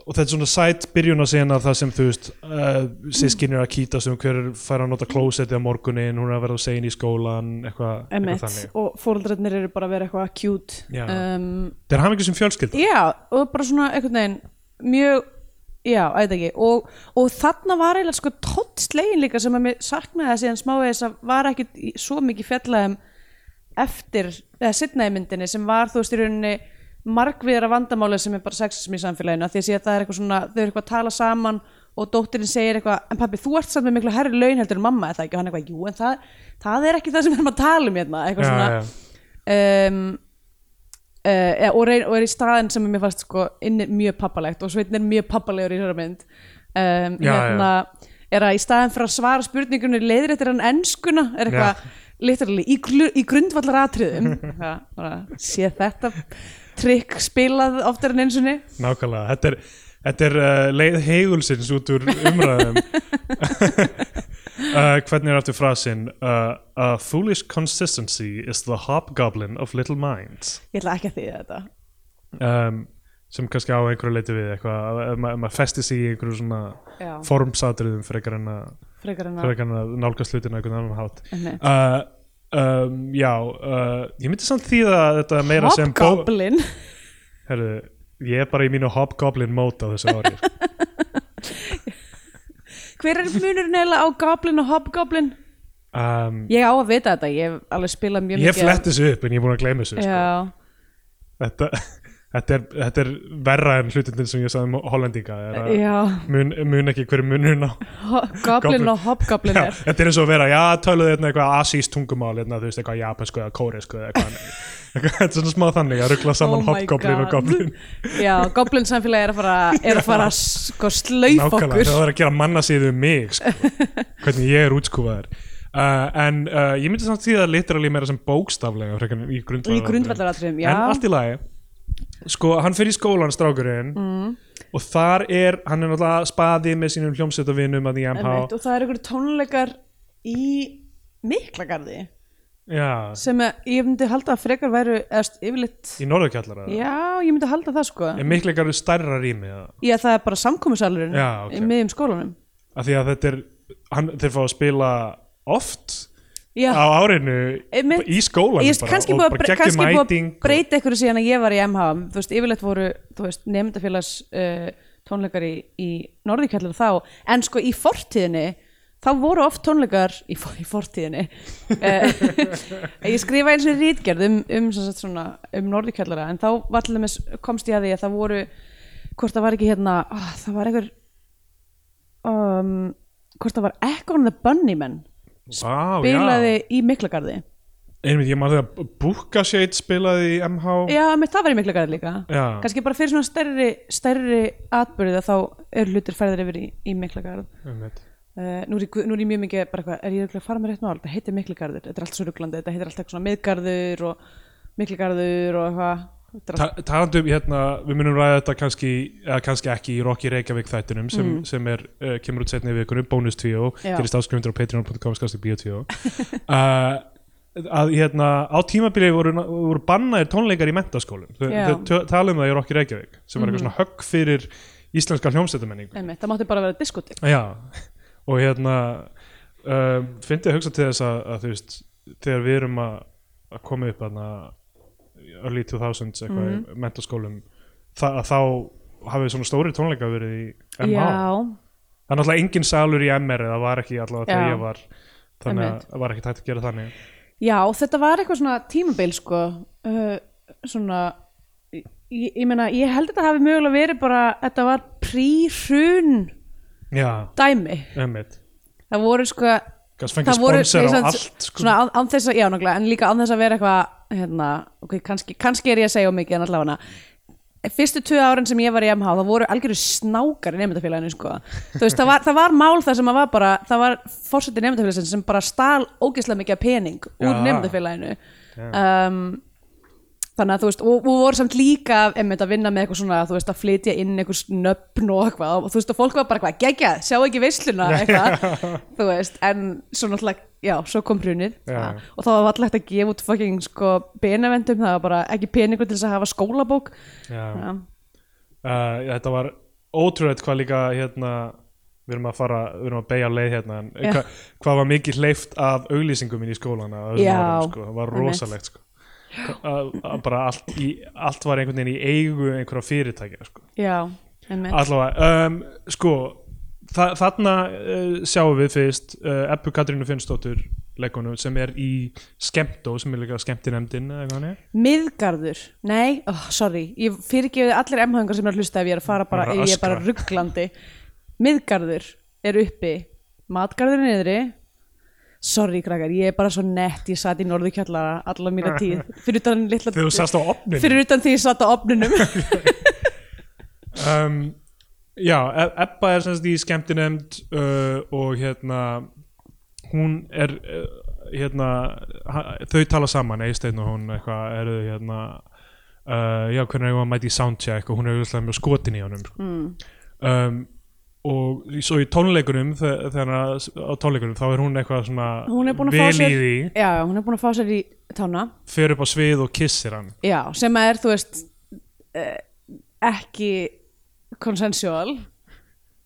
S2: og þetta er svona sætt byrjun að sena það sem þú veist uh, sískin er að kýta sem hver fær að nota klósetti á morgunin, hún er að vera sein í skólan eitthvað, eitthvað þannig.
S1: Og fóreldrarnir eru bara að vera eitthvað cute um,
S2: það er hann ekki sem fjölskylda?
S1: Já, og bara svona einhvern veginn mjög, já, ætla ekki. Og, og þarna var eiginlega sko tótt slegin líka sem að mér saknaði að síðan smávegis að var ekkit í- svo mikið fjallaðum eftir, eða setna í myndinni sem var þú veist í rauninni margviðra vandamáli sem er bara sexism í samfélaginu því að það er eitthvað svona, þau eru eitthvað að tala saman og dóttirinn segir eitthvað, en pabbi þú ert samt með miklu herri laun heldur en mamma er það ekki? Og hann eitthvað, jú en það, það er ekki það sem við erum að tala um hérna. Eitthvað svona
S2: já, já.
S1: um, uh, og, reyn, og er í staðin sem mér fannst sko mjög pappalegt og Sveitn er mjög pappalegur í þessari mynd. Um,
S2: Já,
S1: hérna, er að í staðin fyrir að svara spurningunni leiðir eftir hann enskuna er eitthvað í, í grundvallar atriðum sé þetta trikk spilað oftar en einsunni
S2: nákvæmlega, þetta er, þetta er uh, leið heigulsins út úr umræðum. Uh, hvernig er aftur frasin uh, a foolish consistency is the hobgoblin of little minds.
S1: Ég ætla ekki að þýða þetta.
S2: Um, sem kannski á einhverju leiti við eitthvað, ef ma- maður festi sig í einhverju svona
S1: Já,
S2: formsatriðum frekar en að,
S1: frekar en að
S2: frekar en að nálgast hlutina einhvern annan hátt. Uh, um, já uh, ég myndi samt þýða þetta meira sem
S1: Hobgoblin
S2: Herðu, ég er bara í mínu hobgoblin mót á þessu ári sko.
S1: hver er munurinn eiginlega á goblin og hobgoblin?
S2: um,
S1: Ég á að vita þetta, ég hef alveg spilað mjög
S2: ég
S1: mikið
S2: flett þessu upp en ég er búin að gleyma þessu sko. Þetta, þetta, er, þetta er verra en hlutindin sem ég sagði um hollendinga mun, mun ekki hverju munurinn á
S1: goblin og hobgoblin er.
S2: þetta er eins og að vera, já, töluðu hérna eitthvað asíst tungumál, hérna, þú veist, eitthvað japansku eða kóresku eða eitthvað eitthvað, þetta er svona smá þannig að ruggla saman
S1: Oh
S2: hobgoblin og goblin.
S1: Já, goblin samfélagi er að fara, er að fara sko
S2: nákvæmlega,
S1: okkur.
S2: það er að gera manna síðu um mig sko. hvernig ég er útskúfaður. Uh, en uh, ég myndi samt því að literally meira sem bókstaflega í
S1: í
S2: grundvallar
S1: grundvallaratriðum, já.
S2: en allt í lagi sko, hann fyrir í skólan strákurinn.
S1: Mm,
S2: og þar er, hann er náttúrulega spaði með sínum hljómsveitavinum að í MH
S1: einmitt, og það er einhverju tónleikar í Miklagarði.
S2: Já,
S1: sem að, ég myndi halda að frekar væru eða st- yfirleitt
S2: í norðurkjallara
S1: Já, ég myndi halda það sko.
S2: Er miklegar stærra rými eða?
S1: Já, það er bara samkomisalurinn
S2: Já, ok.
S1: í miðjum skólanum.
S2: Af því að þetta er hann, þeir fá að spila oft
S1: Já,
S2: á árinu
S1: Einmitt.
S2: í skólanum
S1: ég
S2: bara,
S1: kannski búið að, breyta ykkur síðan að ég var í MH þú veist, yfirleitt voru, nefndafélags uh, tónleikar í, í norðurkjallar þá, en sko í fortíðinni þá voru oft tónleikar í, í fortíðinni uh, ég skrifa eins og rítgerð um, um, um norðurkjallara en þá dæmis, komst ég að því að það voru hvort það var ekki hérna oh, það var einhver um, hvort það var Echo and the Bunnymen spilaði í Miklagarði.
S2: Einmitt, ég maður þegar Bukka Shade spilaði í MH
S1: Já, með það var í Miklagarði líka.
S2: Já.
S1: kannski bara fyrir svona stærri, stærri atbyrði þá eru hlutir færðir yfir í, í Miklagarð. Uh, nú, er nú er ég mjög mikið bara eitthvað, er ég að fara með rétt mál? Þetta heitir Miklagarður, þetta er allt svo ruglandi þetta heitir allt eitthvað svona miðgarður og Miklagarður og eitthvað Þetta er
S2: Ta talandi um hérna, við munum ræða þetta kannski, eða kannski ekki í Rocky Reykjavík þættinum sem,
S1: Mm.
S2: sem er, uh, kemur út setni í vikunum, bónus 2
S1: Já.
S2: gerist áskrifundur á patreon.com skastik bio 2 uh, að hérna á tímabili voru, voru bannaðir tónleikar í mentaskólum þau, tala um það í Rocky Reykjavík sem var eitthvað
S1: Mhm.
S2: svona högg fyrir íslenska hljómsveitamenningu
S1: einmitt, það mátti bara vera diskotik
S2: Já, og hérna uh, fyndi að hugsa til þess að, að þú veist, þegar við erum að, að koma upp aðna early 2000s eitthvað
S1: Mhm.
S2: í mentaskólum það, að þá hafið svona stóri tónleika verið í MH
S1: já,
S2: það er náttúrulega engin salur í MR eða var ekki allavega þegar ég var þannig að það var ekki tætt að gera þannig.
S1: Já, þetta var eitthvað svona tímabil sko uh, svona ég, ég meina, ég held að þetta hafi mögulega verið bara, þetta var prí-hrun
S2: Já,
S1: dæmi.
S2: Emmitt
S1: það voru sko
S2: fengið
S1: það voru
S2: allt sko.
S1: svona án, án þess að, já náttúrulega, en líka án þess að vera eitthvað hérna, ok, kannski, kannski er ég að segja mikið en allavega fyrstu tvö árin sem ég var í MH, það voru algjöru snákar í nefndafélaginu, sko. Veist, það var, það var mál það sem að var bara það var fórseti nefndafélagsins sem bara stál ógeðslega mikið pening úr nefndafélaginu um, þannig að þú veist, og, og voru samt líka einmitt að vinna með eitthvað svona, þú veist, að flytja inn eitthvað snöppn og eitthvað og þú veist, og fólk var bara eitthvað, geggjað, sjá ekki veisluna? Eitthvað, þú veist, en svo náttúrulega, já, svo kom hrunið.
S2: Já.
S1: ja, og þá var alltaf hægt að gefa út fucking sko benevendum, það var bara ekki peningur til þess að hafa skólabók.
S2: Uh, þetta var ótrúlega hvað líka hérna við erum að fara, við erum að beigja leið hérna en hva, hvað var mikið hleyft af auglýsingum í skólan á þessum
S1: Já,
S2: árum, sko. það var rosalegt sko. Að, að bara allt, í, allt var einhvern veginn í eigu einhverja fyrirtækja sko. allavega, um, sko þa þarna uh, sjáum við fyrst uh, Ebbu Katrínu Finnsdóttur leikonu sem er í Skemtó sem er líka er.
S1: Miðgarður, nei, oh, sorry ég fyrirgefiði allir emhöngar sem er að hlusta ef ég er að fara bara, ég er bara rugglandi. Miðgarður er uppi Matgarður er niðri Sorry krakkar, ég er bara svo nett ég satt í norðu kjallara alla mína tíð fyrir utan, litla,
S2: þegar þú sast á opnin
S1: fyrir utan því ég satt á opninum
S2: um, já, E- Ebba er semst í skemmtinemnd uh, og hérna hún er uh, hérna, þau tala saman Eisteinn og hún eitthvað eru hérna uh, já, hvernig er hún að mæti í soundcheck og hún er auðvitað með skotin í honum sko.
S1: mm.
S2: um, og svo í tónleikunum þe- þegar á tónleikunum þá er hún eitthvað svona vel í því.
S1: Já, hún er búin að fá sér í tána.
S2: Fer upp á svið og kissir hann.
S1: Já, sem er, þú veist eh, ekki consensual.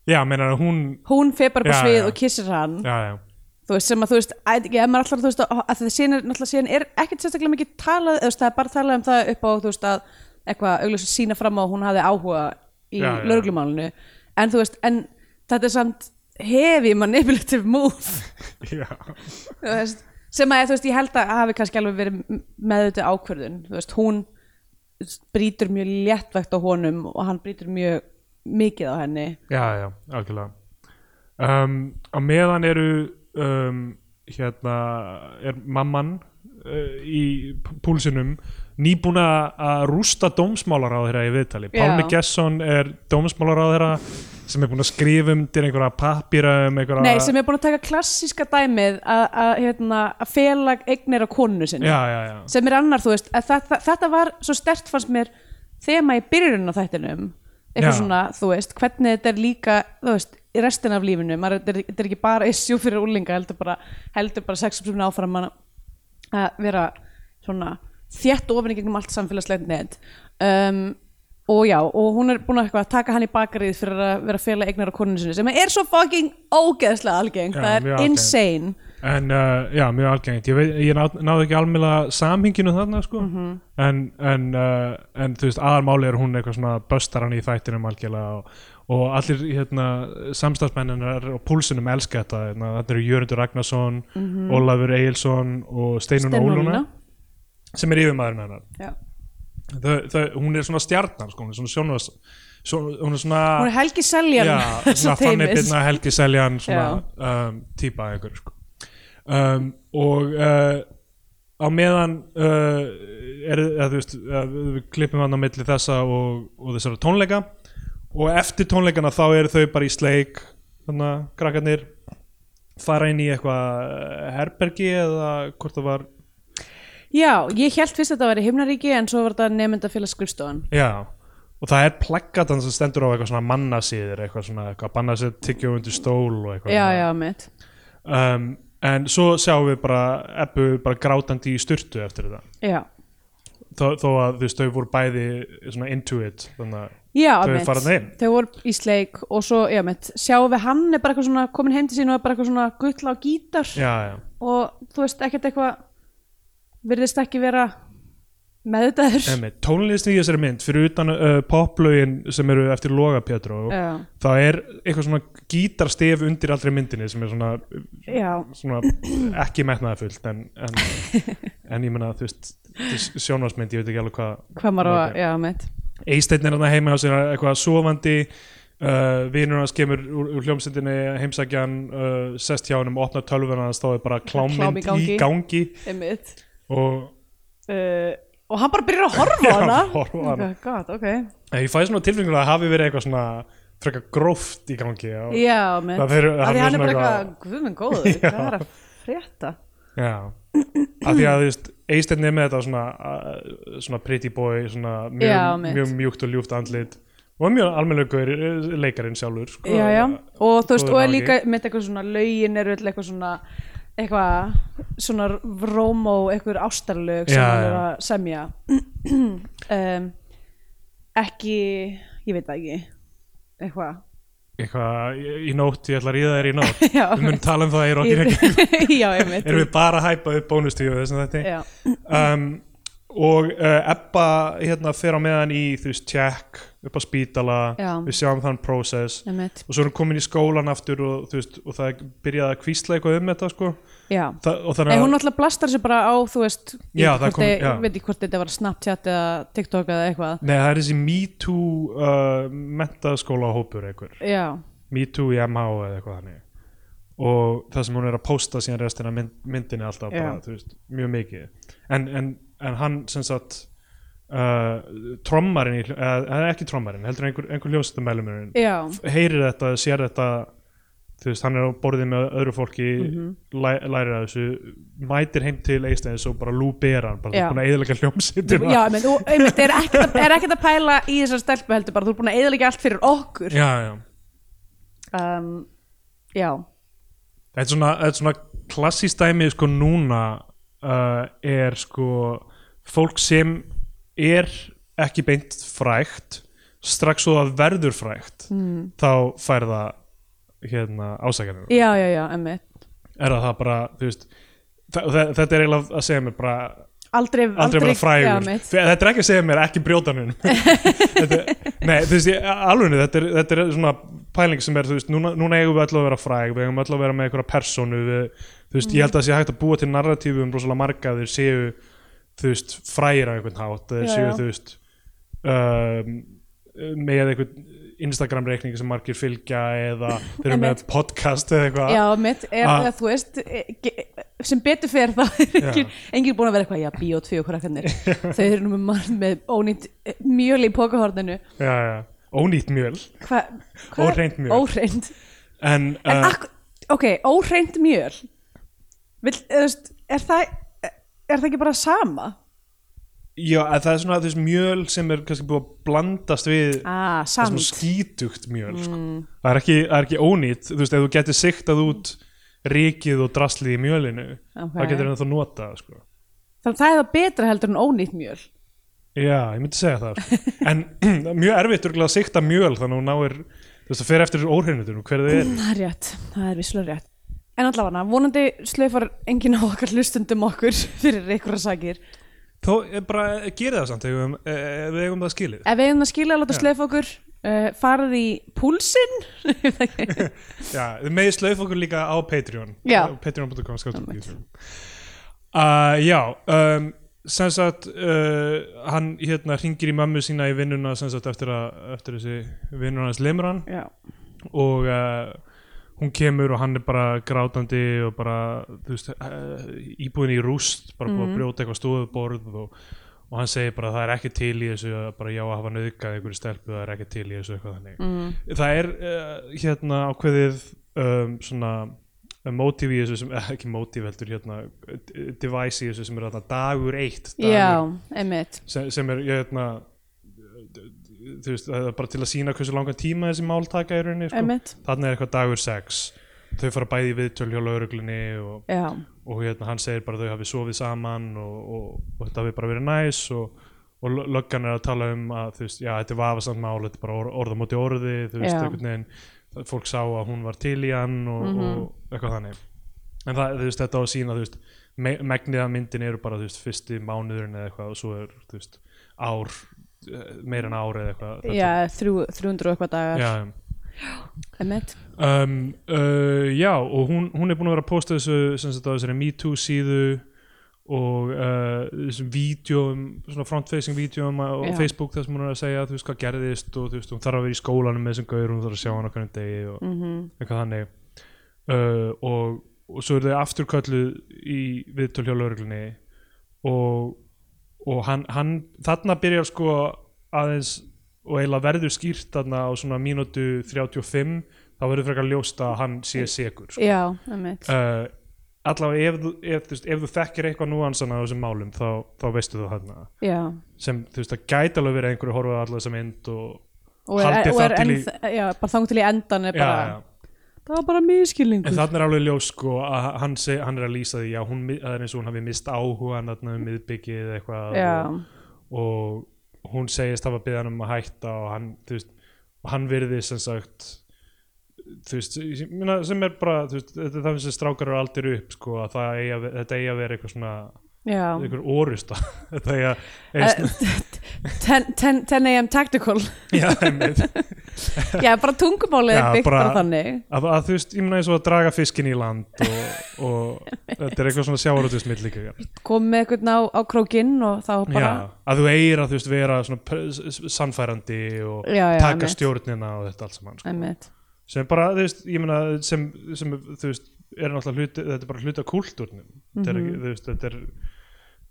S2: Já, meina hún
S1: hún bara upp á svið
S2: já.
S1: og kissir hann.
S2: Já,
S1: þú veist, sem að þú veist, að, maður alltaf þú veist, að, að það síðan er, náttúrulega síðan er ekkert sérstaklega mikið talað, eða það er bara talað um það upp á, þú veist, að eitthvað augljósa sína fram á hún hafði áhuga í lauruglumálinu, en þú veist en þetta er samt heavy manipulative move,
S2: já.
S1: þú veist sem að, þú veist, ég held að hafi kannski alveg verið með þetta ákvörðun, þú veist, hún brýtur mjög léttvægt á honum og hann brýtur mjög mikið á henni.
S2: Já, já, algjörlega. Um, Á meðan eru um, hérna er mamman uh, í púlsinum nýbúna að rústa dómsmálaráðherra í viðtali.
S1: Já.
S2: Pálmi Gesson er dómsmálaráðherra sem er búin að skrifa um til einhverja pappíra um einhverja
S1: Nei, sem er búin að taka klassíska dæmið að, að, hérna, fela eignir á konu sinni.
S2: Já, já, já,
S1: sem er annar, þú veist, þetta, þetta var svo stert fannst mér þema í byrjunum á þættinum. Eitthvað
S2: Já.
S1: svona, þú veist, hvernig þetta er líka þú veist, í restin af lífinu. Þetta, er, er ekki bara issue fyrir úlinga heldur bara, heldur bara sexum áfram að að vera svona þétt ofin í gegnum allt samfélagslegt net um, og já, og hún er búin að eitthvað, taka hann í bakarið fyrir að vera fela eignar á koninu sinni sem er svo fucking ógeðslega algengt,
S2: Já,
S1: það er
S2: algengt.
S1: insane
S2: En uh, já, mjög algengt ég, veit, ég náð, náði ekki almjöla samhinginu þarna sko.
S1: Mhm.
S2: en, en, uh, en þú veist, aðalmáli er hún eitthvað svona böstar hann í þættinum algjörlega og, og allir hérna, samstafsmenninar og púlsunum elska þetta hérna, þetta eru Jörundur Ragnarsson Ólafur Egilson og Steinun Óluna. Sem er yfirmaðurinn hennar. Þau, þau, hún er svona stjarnar sko, hún er svona sjónvast svo, hún er svona
S1: hún er Helgi Seljan
S2: já, svona fannig byrna Helgi Seljan svona um, típa einhver sko. um, og uh, á meðan uh, er, eða, þú veist, eða, við klippum hann á milli þessa og, og þessara tónleika. Og eftir tónleikana þá eru þau bara í sleik þannig að krakkarnir fara inn í eitthvað herbergi eða hvort það var
S1: Já, ég held fyrst að þetta væri himnaríki en svo var þetta nefnda félags skrifstofan.
S2: Já, og það er plaggatan sem stendur á eitthvað svona mannasýðir eitthvað svona, eitthvað banna sér tyggja undir stól og eitthvað
S1: Já, já, mitt
S2: um, en svo sjáum við bara Ebbu bara grátandi í styrtu eftir þetta.
S1: Já,
S2: þó, þó að þú veist, þau voru bæði svona into it þannig að
S1: já
S2: inn.
S1: Þau voru í sleik og svo, já, mitt Sjáum við hann er bara eitthvað svona komin heim til sín og er bara eitthvað svona gull á gítar.
S2: Já, já,
S1: og þú veist ekkert eitthvað virðist ekki vera meðutaður
S2: tónlist í þessari mynd fyrir utan uh, poplögin sem eru eftir Loga Pétur
S1: Já,
S2: það er eitthvað svona gítarstef undir allri myndinni sem er svona, svona ekki metnaðafullt en, en, en ég menna þú veist sjónvarsmynd, ég veit ekki alveg hvað
S1: hvað maður á að,
S2: Eisteinn er hann heima á sér eitthvað sofandi uh, vinur hans kemur úr, úr hljómsendinni heimsækjan, uh, sest hjá hann og opnar tölvuna hans þá er bara
S1: Klám í
S2: klámynd
S1: gangi.
S2: í gangi og
S1: uh, Og hann bara byrjar að horfa á hana.
S2: horfa á hana.
S1: Oh God, ok.
S2: Ég fæ svona tilfengilega að hafi verið eitthvað svona frekar gróft í gangi
S1: Já,
S2: þeir-
S1: Af
S2: hann
S1: því
S2: er
S1: hann er bara
S2: eitthvað-
S1: eitthvað, guð minn góður, hvað er að frétta?
S2: já, af því að þú veist Eisteinn er með þetta svona, uh, svona pretty boy svona mjög,
S1: Já,
S2: mjög mjúkt og ljúft andlit. Og mjög almennlegur leikarinn sjálfur sko.
S1: Já, já, og þú veist, og er líka með eitthvað svona eru öll eitthvað svona eitthvað svona rómó, eitthvað ástarlög sem hann er að semja. Um, ekki ég veit það ekki eitthvað.
S2: Eitthvað í, nótt, ég ætla að ríða þér í nótt.
S1: Já,
S2: við munum tala um það í rockin
S1: já, einmitt.
S2: Erum við bara að hæpa upp bónustíu þessum þetta
S1: já,
S2: um, og uh, Ebba hérna fer á meðan í þú veist check upp á spítala.
S1: Já.
S2: við sjáum þann process.
S1: Einmitt,
S2: og svo erum komin í skólan aftur og, þú veist, og það er byrjað að kvísla eitthvað um þetta sko. Þa, og þannig
S1: hún
S2: að
S1: náttúrulega blastar sér bara á, þú veist, ég
S2: Já,
S1: hvort
S2: kom- já.
S1: veit ekki hvort þetta var Snapchat eða TikTok eða eitthvað.
S2: Nei, það er þessi MeToo uh, mentaskóla hópur einhver.
S1: Já,
S2: MeToo í MH eða eitthvað þannig. Og það sem hún er að posta síðan restina mynd, myndinni alltaf bara, veist, mjög mikið. En, en, en hann sem sagt uh, trommarinn eða ekki trommarinn, heldur einhver, einhver hljómsættumælumurinn
S1: já,
S2: heyrir þetta, sér þetta þú veist, hann er á borðið með öðru fólki
S1: Mhm.
S2: læ, lærir að þessu mætir heim til Eisteins og bara lúber hann bara
S1: Já.
S2: búin að eðalega hljómsættina
S1: já, og einmitt, er ekkert, er ekkert að pæla í þessar stelpu heldur bara, þú er búin að eðalega allt fyrir okkur.
S2: já, já
S1: Um, já,
S2: Þetta er svona, er svona klassíst dæmi sko núna uh, er sko fólk sem er ekki beint frægt strax svo það verður frægt
S1: mm.
S2: þá fær það hérna ásækjanir
S1: já, já, já, einmitt.
S2: er það bara, þú veist þetta er eiginlega að segja mér bara
S1: Aldrei,
S2: aldrei vera
S1: Já,
S2: frægur. Þe- þetta er ekki að segja mér ekki brjótanum nei, þú veist, alveg þetta er, þetta er svona pæling sem er, þú veist, núna, núna eigum við alltaf að vera fræg við eigum alltaf að vera með einhverja persónu við, þú veist, ég held að það sé hægt að búa til narratífu um rosalega marga þeir séu þú veist, frægir á einhvern þeir
S1: Já,
S2: séu, þú veist um, með einhvern Instagram reikning sem margir fylgja eða þeir eru með podcast eða eitthvað
S1: Já, mitt,
S2: Ah.
S1: ah. þú veist e, sem betur fer er ekki, enginn búin að vera eitthvað, já, bíó 2 og krakkarnir þau eru nú með, með ónýtt e, mjöl í pókahorninu
S2: já, já. ónýtt mjöl
S1: Hva, hva-
S2: Óhreint mjöl.
S1: Óhreint,
S2: en,
S1: en
S2: uh,
S1: ok, óhreint mjöl Vill, eða, er það er það ekki bara sama?
S2: Já, að það er svona þess mjöl sem er kannski búið að blandast við
S1: Ah,
S2: það er svona skítugt mjöl sko.
S1: mm,
S2: það, er ekki, það er ekki ónýtt þú veist, ef þú getur siktað út ríkið og draslið í mjölinu
S1: ok.
S2: þá getur það notað sko.
S1: Þannig að það er það betra heldur en ónýtt mjöl
S2: Já, ég myndi segja það sko. en mjög erfitt örugglega að sikta mjöl þannig að hún náir þú veist, það fer eftir óhreinutunum hver þið er
S1: Það er rétt, það er vissulega rétt En allavega, vonandi slöfar enginn á okkar hlustundum okkur fyrir einhverja sakir.
S2: Þó er bara, gerið það samt ef við eigum- ef við eigum það skilið.
S1: Ef við hefum að skilja að láta slöfa okkur uh, farið í púlsinn
S2: Já, þið megið slauf okkur líka á Patreon.
S1: Já.
S2: Patreon.com
S1: Einmitt.
S2: uh, Já um, sem sagt uh, hann hérna ringir í mömmu sína í vinnuna sem sagt eftir, að, eftir þessi lemur hann.
S1: Já,
S2: og hún kemur og hann er bara grátandi og bara þú veist, uh, íbúðin í rúst bara búið að
S1: Mhm.
S2: brjóta eitthvað stofuborð og, og hann segir bara það er ekki til í þessu bara já að hafa nöðgað einhverju stelpu það er ekki til í þessu eitthvað þannig.
S1: Mm,
S2: það er uh, hérna ákveðið um, svona motiv í þessu sem, eh, ekki motiv heldur hérna, eh, device í þessu sem er dagur eitt dagur,
S1: já, einmitt.
S2: Sem, sem er hérna, þú veist, það er bara til að sína hversu langan tíma þessi mál taka í rauninni sko. þannig er eitthvað dagur 6 þau fara bæði í viðtöl hjá lauruglunni og, og hérna, hann segir bara þau hafi sofið saman og, og, og þetta hafi bara verið næs og, og lö- löggan er að tala um að þú veist, já, þetta er vafasamt mál þetta er bara orð, orð á móti orði þú veist, einhvern veginn fólk sá að hún var til í hann og,
S1: Mhm.
S2: og eitthvað þannig. En það, þú veist, þetta á að sína þú veist, me megnið af myndin eru bara þú veist, fyrsti mánuðurinn eða eitthvað og svo er þú veist, ár meira en ár eða eitthvað Þetta-
S1: já, þrjú, 300 og eitthvað dagar.
S2: Já,
S1: einmitt,
S2: um, uh, já og hún, hún er búin að vera að posta þessu sem sagt á þessari MeToo síðu og uh, þessum vídjóum svona front-facing vídjóum á á
S1: Já.
S2: Facebook þar sem hún er að segja þú veist hvað gerðist og þú veist hún þarf að vera í skólanum með þessum gaur hún þarf að sjá hann okkur en degi og
S1: mhm,
S2: eitthvað þannig. Uh, og, og svo eru þau afturkölluð í viðtöl hjá lauruglunni og, og hann, hann þarna byrjar sko aðeins og eiginlega verður skýrt þarna á svona mínútu 35 þá verður frekar ljóst að hann sé segur sko.
S1: já, einmitt
S2: uh, allavega ef, ef, veist, ef þú þekkir eitthvað núansana á þessum málum þá, þá veistu þú
S1: já,
S2: sem þú veist það gæti alveg verið einhverju horfið á alla þessa mynd og
S1: og er,
S2: Haldið
S1: og
S2: það til í-
S1: já, bara þangur til í endan er
S2: já,
S1: bara,
S2: já.
S1: Það var bara miskilningur
S2: En þannig er alveg ljós sko að hann, seg, hann er að lýsa því að hún, það er eins og hún hafi mist áhuga þarna um miðbyggið eða eitthvað og, og hún segist hafa byggðan um að hætta og hann, þú veist, og hann virði sem sagt þú veist, sem er bara veist, þetta er það sem strákar eru aldrei upp sko, að það eigi að, þetta eigi að vera eitthvað svona einhver orusta að,
S1: Eh,
S2: svona,
S1: 10, 10, 10 am tactical.
S2: Já,
S1: já, bara tungumálið
S2: Já,
S1: byggt
S2: bara-
S1: þannig.
S2: að, að þú veist, ég meina eins og að draga fiskin í land og, og þetta er eitthvað svona sjávarútusmill líka
S1: kom með eitthvað á, á krókinn og þá bara
S2: að þú eigir að þú veist vera sannfærandi og taka stjórnina og þetta allt saman sko. sem bara, þú veist, ég meina sem, sem þú veist, er náttúrulega hluti þetta er bara hluti af kúltúrnum. Þetta er,
S1: Mhm.
S2: þetta er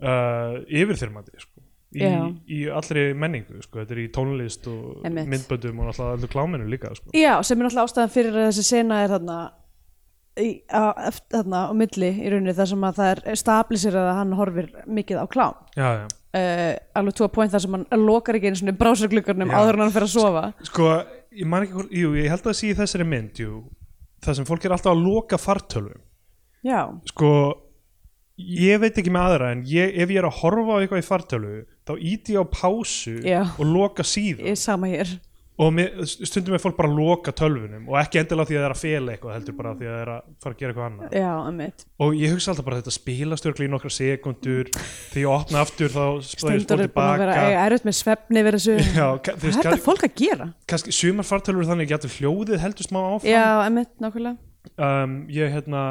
S2: uh, yfirþyrmandi sko. í, í allri menningu sko. þetta er í tónlist og
S1: Einmitt.
S2: myndböndum og náttúrulega allur kláminu líka sko.
S1: já, sem er náttúrulega ástæðan fyrir að þessi sena er þarna í, á, þarna á milli í rauninni þar sem að það er stabilisir að hann horfir mikið á klám
S2: já, já.
S1: uh, alveg tvo point þar sem hann lokar ekki einu svona brásargluggarnum
S2: Já.
S1: áður en hann fer að sofa
S2: sko, ég man ekki hvort, jú, ég held að það sé í þessari mynd, jú það sem fólk er alltaf að loka fartölvum
S1: já,
S2: sko ég veit ekki með aðra en ég, ef ég er að horfa á eitthvað í fartölu þá íti ég á pásu
S1: Já.
S2: og loka síðan.
S1: Sama hér.
S2: Og mér, stundum er fólk bara að loka tölvunum og ekki endilega því að það er að fela eitthvað heldur bara því að það er að fara að gera eitthvað annað.
S1: Já, einmitt.
S2: Og ég hugsa alltaf bara að þetta spilast örgli í nokkra sekundur. Þegar ég opna aftur þá spæðist
S1: Stendur
S2: fólk
S1: er búin að vera
S2: tilbaka
S1: erut með svefni verið þessu.
S2: Já, ka- þú
S1: hvað
S2: veist,
S1: er þetta
S2: kann-
S1: fólk að gera?
S2: kannski sumar fartölur þannig getur hljóðið heldur smá áfram.
S1: Já, einmitt, nákvæmlega.
S2: Um, ég hérna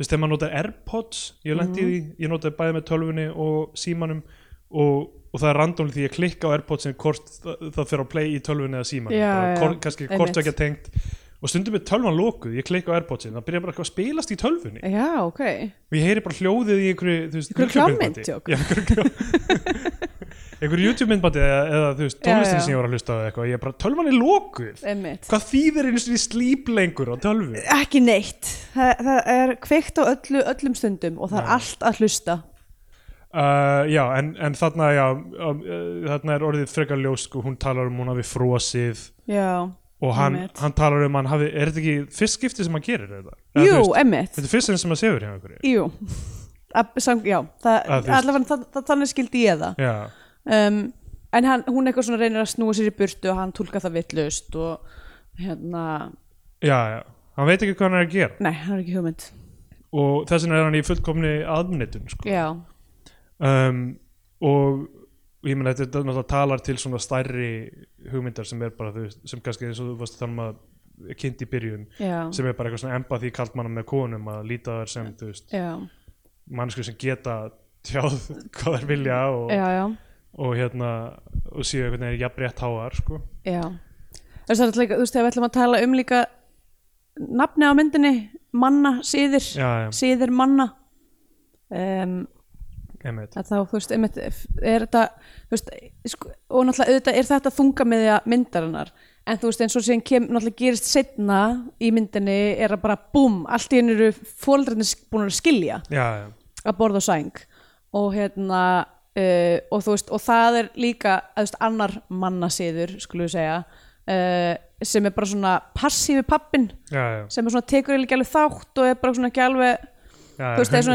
S2: þú veist, þegar maður notar Airpods ég lendi í því, ég notaði bæði með tölvunni og símanum og, og það er randomli því ég klikka á Airpodsin hvort það, það fer á play í tölvunni eða símanum.
S1: Já,
S2: Bara
S1: já,
S2: hvort, kannski hvort
S1: einmitt.
S2: ekki tengt. Og stundum er tölvan lokuð, ég klikka á Airpodsin það byrja bara að spilast í tölvunni.
S1: Já, ok.
S2: Og ég heyri bara hljóðið í einhverju
S1: Einhverju
S2: YouTube-myndbandi. einhverju einhverju YouTube-myndbandi eða, eða þú veist, tónlistin sem ég var að hlusta á eitthvað, ég er bara, tölvan er lokuð.
S1: Einmitt.
S2: Hvað þýðir einu sinni slíp lengur á tölvu?
S1: Ekki neitt, það, það er kveikt á öllu, öllum stundum og það er allt að hlusta.
S2: Uh, já, en, en þarna, já, um, uh, þarna er orðið frekar ljós, sko, hún talar um hún hafi frosið.
S1: Já,
S2: og hann,
S1: Einmitt.
S2: hann talar um hann hafi, er þetta ekki fyrst skipti sem hann gerir þetta? Eða,
S1: jú,
S2: þú veist,
S1: einmitt.
S2: Þetta er fyrst sem hann sefur hjá einhverju?
S1: jú. Að- sam, já, það,
S2: Að þú veist-
S1: allavega það, þannig skildi ég það.
S2: Já,
S1: um, en hann, hún eitthvað svona reynir að snúa sér í burtu og hann tólka það vitlaust og hérna,
S2: já, já, hann veit ekki hvað hann er að gera.
S1: Nei, hann er ekki hugmynd.
S2: Og þess vegna er hann í fullkomni aðnitun, sko. Um, og ég meina þetta náttúrulega talar til svona stærri hugmyndar sem er bara, veist, sem kannski eins og þú varst að tala um að kynnt í byrjun
S1: já,
S2: sem er bara eitthvað svona empathy kalt manna með konum að líta þær sem, mannsku sem geta tjáð hvað þær vilja og,
S1: já, já,
S2: og hérna og séu einhvern veginn jafn rétt háar sko.
S1: já. Þú veist, það er líka, þú veist, þegar við ætlum að tala um líka nafni á myndinni manna, síðir,
S2: já, já,
S1: síðir manna um, að þá, þú veist, einmitt, er þetta þú veist, sko, og náttúrulega auðvitað er þetta þungamiðja myndarinnar en þú veist eins og síðan kem, náttúrulega gerist setna í myndinni er að bara búm, allt í henni eru fóreldrarnir búin að skilja
S2: já, já,
S1: að borða á sæng og hérna uh, og veist, og það er líka veist, annar við segja uh, sem er bara svona passífi pappin
S2: já, já,
S1: sem er svona tekur ekki alveg þátt og er bara svona